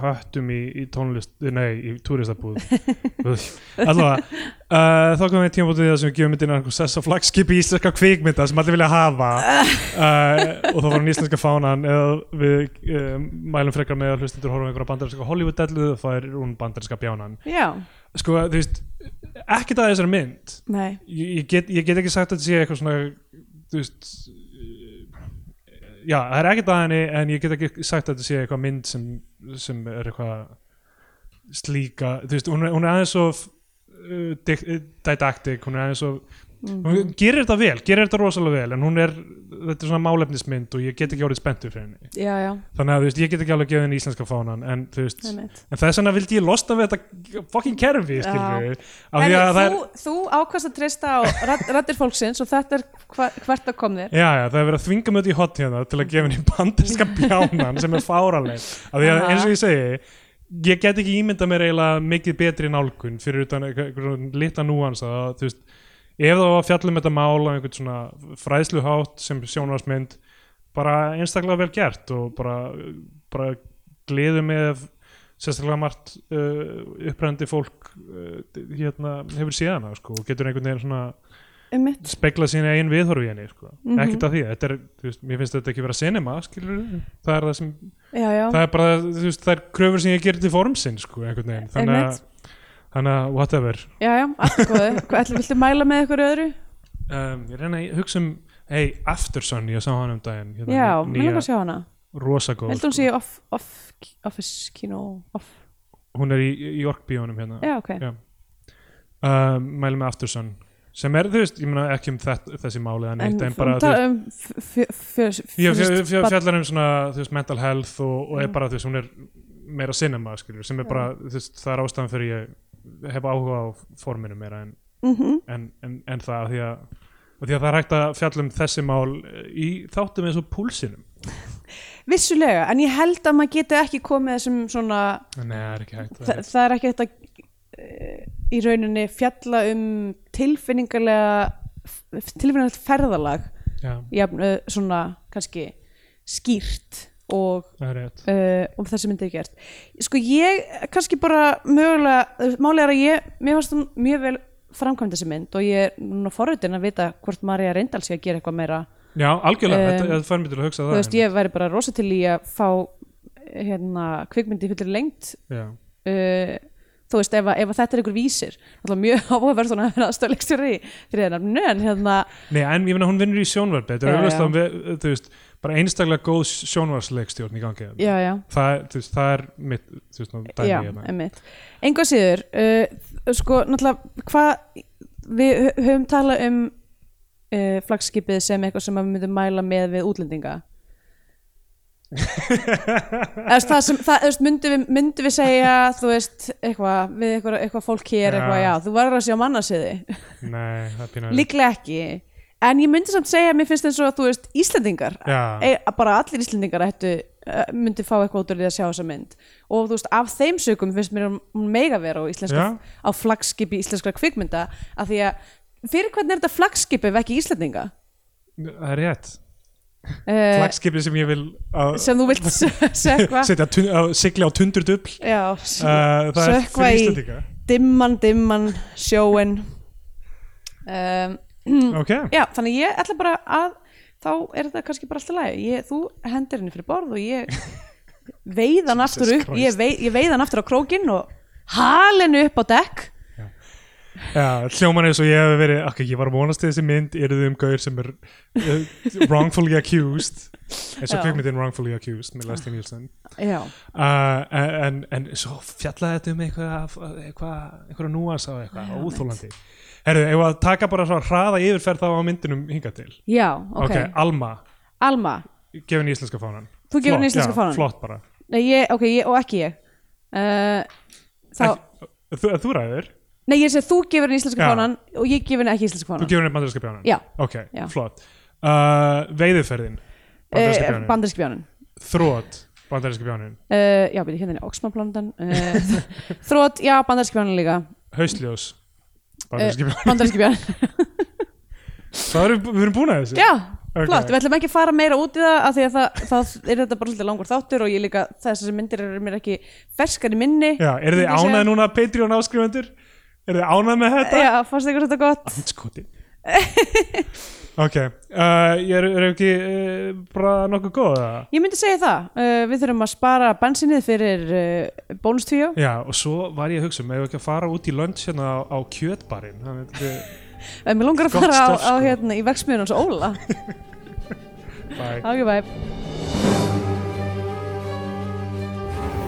S2: höttum í, í tónlist, nei, í túristabúð. Allavega uh, þá komum við tímabótið það sem við gefum myndina einhver sess á flagskipi íslenska kvikmynda sem allir vilja hafa. Uh, og þá var hann íslenska fánan eða við mælum frekar með að hlustendur horfum einhverja bandarinska Hollywood-dellu þá er hún bandarinska bjánan.
S1: Já,
S2: sko, þú veist, ekkert að þessari mynd. Ég, get, ég get ekki sagt að þetta sé eitthvað svona þú veist já, það er ekkert að henni en ég get ekki sagt að þetta sé eitthvað mynd sem, sem er eitthvað slíka, þú veist, hún er, hún er aðeins svo uh, didactic, hún er aðeins svo
S1: Mhm.
S2: hún gerir þetta vel, gerir þetta rosalega vel en hún er, þetta er svona málefnismynd og ég get ekki orðið spenntur fyrir henni.
S1: Já, já,
S2: þannig að veist, ég get ekki alveg gefið henni íslenska fánan en veist, en þess vegna vildi ég losna við þetta fucking kerfi, að er
S1: þú, þú ákvæmst að treysta á raddir fólksins og þetta er hva, hvert að kom þér.
S2: Já, það er verið að þvinga út í hot hérna til að gefa henni banderska bjánan sem er fáraleg að eins og ég segi ég get ekki ímynda mér eiginlega mikið betri nálgun fyrir utan einhvern lita núans að þú veist ef það var að fjalla um þetta mál á einhvern svona fræðsluhátt sem sjónvarsmynd bara einstaklega vel gert og bara, bara gleðu með sérstaklega margt uh, upprænandi fólk uh, hérna, hefur síðana sko, og getur einhvern veginn svona
S1: Einmitt.
S2: spegla sína einn viðhorfi í henni sko.
S1: Mhm.
S2: ekkert af því, þetta er, veist, mér finnst þetta ekki vera cinema, skilur það er það sem,
S1: Já, já,
S2: það er bara þú veist, það er kröfur sem ég gerir til formsinn sko, einhvern veginn, þannig að. Þannig að whatever
S1: já, já, allt ætli, viltu mæla með ykkur öðru?
S2: um, ég reyna að hugsa um hey, Aftersun, ég sá hann um daginn hérna,
S1: Já, mér langar að sjá hana
S2: rosa góð
S1: Heldur hún
S2: sko.
S1: sé off, off, office kino off.
S2: hún er í, í York bíónum hérna
S1: Já, ok
S2: Já. um, mælum með Aftersun sem er, þú veist, ég meina ekki um þetta, þessi máli eða neitt, en, bara,
S1: um
S2: fjallar um svona þú veist, mental health og, og er
S1: Mm.
S2: bara þú veist, hún er meira cinema skilur, sem er bara, þú veist, það er ástæðan fyrir ég hef áhuga á forminu meira en,
S1: Mhm.
S2: en, en, en það því að, því að það er hægt að fjalla um þessi mál í þáttum eins og púlsinum.
S1: Vissulega, en ég held að maður geti ekki komið þessum svona
S2: Nei, það er ekki hægt
S1: Þa, það er ekki þetta í rauninni fjalla um tilfinningarlega tilfinningarlega ferðalag
S2: Já,
S1: jafn, uh, svona kannski skýrt og,
S2: það er
S1: uh, og þessi myndi er gert. Sko ég kannski bara mögulega, málið er að ég mér fannst hún mjög vel framkvæmd þessi mynd og ég er núna forritin að vita hvort Marja Reyndal sé að gera eitthvað meira.
S2: Já, algjörlega,
S1: Um,
S2: þetta, þetta fær mér til að hugsa
S1: þú
S2: það
S1: veist, ég væri bara rosa til í að fá hérna, kvikmyndi fyllir lengt
S2: Já,
S1: uh, þú veist, ef, ef þetta er ykkur vísir alltaf mjög áhugaverð að vera aðstöðleikstjóri fyrir það nefnu, en hérna
S2: Nei, en ég meina hún vinnur í sjónvarpi Þetta er auðvitað, þú veist, bara einstaklega góð sjónvarsleikstjórn í gangi
S1: já, já,
S2: það, veist, það er mitt veist, nú, dæmi
S1: já,
S2: hérna.
S1: enga síður, uh, sko náttúrulega, hvað við hö- höfum talað um uh, flagskipið sem eitthvað sem við myndum mæla með við útlendinga Eða, þú veist, það sem, það, veist, myndum við, myndum við segja, þú veist, eitthvað, við eitthvað, eitthvað fólk hér,
S2: Já.
S1: eitthvað, já, þú verður að sjá mannasiði. Líklega ekki. En ég myndi samt segja að mér finnst eins og að þú veist Íslendingar,
S2: Já,
S1: e, bara allir Íslendingar ættu, uh, myndi fá eitthvað út úr því að sjá þessa mynd. Og þú veist, af þeim sögum finnst mér hún mega vera á íslenska
S2: Já.
S1: á flaggskipi íslenskra kvikmynda af því að fyrir hvernig er þetta flaggskipi ef ekki Íslendinga?
S2: það er rétt.
S1: Uh,
S2: Flagskipið sem ég vil að
S1: sem þú vilt sökva
S2: að sigla á tundur dubl uh, fyrir
S1: í- dimman, dimman, sjóin um,
S2: Ok,
S1: Já, þannig ég ætla bara að þá er þetta kannski bara alltaf lægi ég, þú hendir henni fyrir borð og ég veið hann aftur upp. Ég veið, ég veið hann aftur á krókinn og halinu upp á dekk.
S2: Já, hljóman eins og ég hef verið ok, ég var að vonast þessi mynd eru þið um gaur sem er uh, wrongfully accused? Eins og
S1: Já.
S2: kvikmyndin wrongfully accused með Leslie Nielsen. Uh, en, en svo fjallaði þetta um eitthvað, eitthvað einhverja núans á eitthvað, óþólandi Herru, ef að taka bara svo hraða yfirferð þá á myndinum hingað til?
S1: Já, ok,
S2: Alma,
S1: Alma,
S2: gefin íslenska fánan.
S1: Þú gefur henni íslenska fánan?
S2: Flott bara.
S1: Nei, ég, ok, ég, og ekki ég. Uh, Þá,
S2: Ekki- Þú, þú ræður,
S1: nei, ég segi þú gefur henni íslenska
S2: Já.
S1: fánan og ég gefur henni ekki íslenska
S2: þú
S1: fánan
S2: gefur henni bandarinska bjánan
S1: Já,
S2: Ok,
S1: Já.
S2: flott. Uh, Veiðiferðin, bandarinska
S1: uh,
S2: bjánin
S1: bandaríski bjánin
S2: Þrótt, bandarinska bjánin
S1: uh, Já, byrja hérna er Oxmanblondan uh, Þrótt, já, bandaríski bjánin líka.
S2: Haustljós, bjánin Það erum, við erum búin að þessu
S1: Já,
S2: Ok.
S1: flott, við ætlum ekki að fara meira út í það af því að það, það er þetta bara svolítið langur þáttur og ég líka, þessar myndir eru mér ekki ferskar í minni
S2: Já, eru þið ánæð núna Patreon áskrifendur? Eru þið ánæð með þetta?
S1: Já, fannst ykkur þetta gott?
S2: Andskoti Ok, uh, ég er, er ekki uh, bara nokkuð góð eða?
S1: Ég myndi segja það, uh, við þurfum að spara bensinnið fyrir uh, bónustvíó.
S2: Já, og svo var ég að hugsa, með ekki að fara út í lunch hérna á, á kjötbarinn? Að
S1: mér langar að fara á, á
S2: sko.
S1: hérna í verksmiðun hans Óla.
S2: Bye.
S1: Ok, bye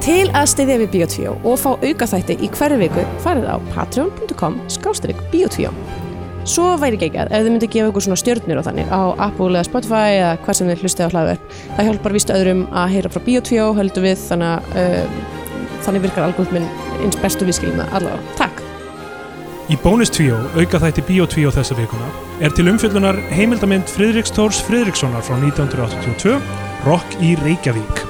S1: Til að styðja við Bíotvíó og fá aukaþætti í hverju viku farið á patreon.com skástrík Bíotvíó Svo væri geggjað ef þið myndi gefa ykkur svona stjörnir og þannig á Apple eða Spotify eða hvað sem þið hlustið á hlaðverk. Það hjálpar víst öðrum að heyra frá Bíotvíó heldur við þannig að uh, þannig virkar algoritminn eins bestu viðskilina allavega. Takk!
S2: Í bónus 2, auka þætti 2 þessa vikuna, er til umfjöllunar heimildamind Friðriks Tórs Friðrikssonar frá 1982, Rock í Reykjavík.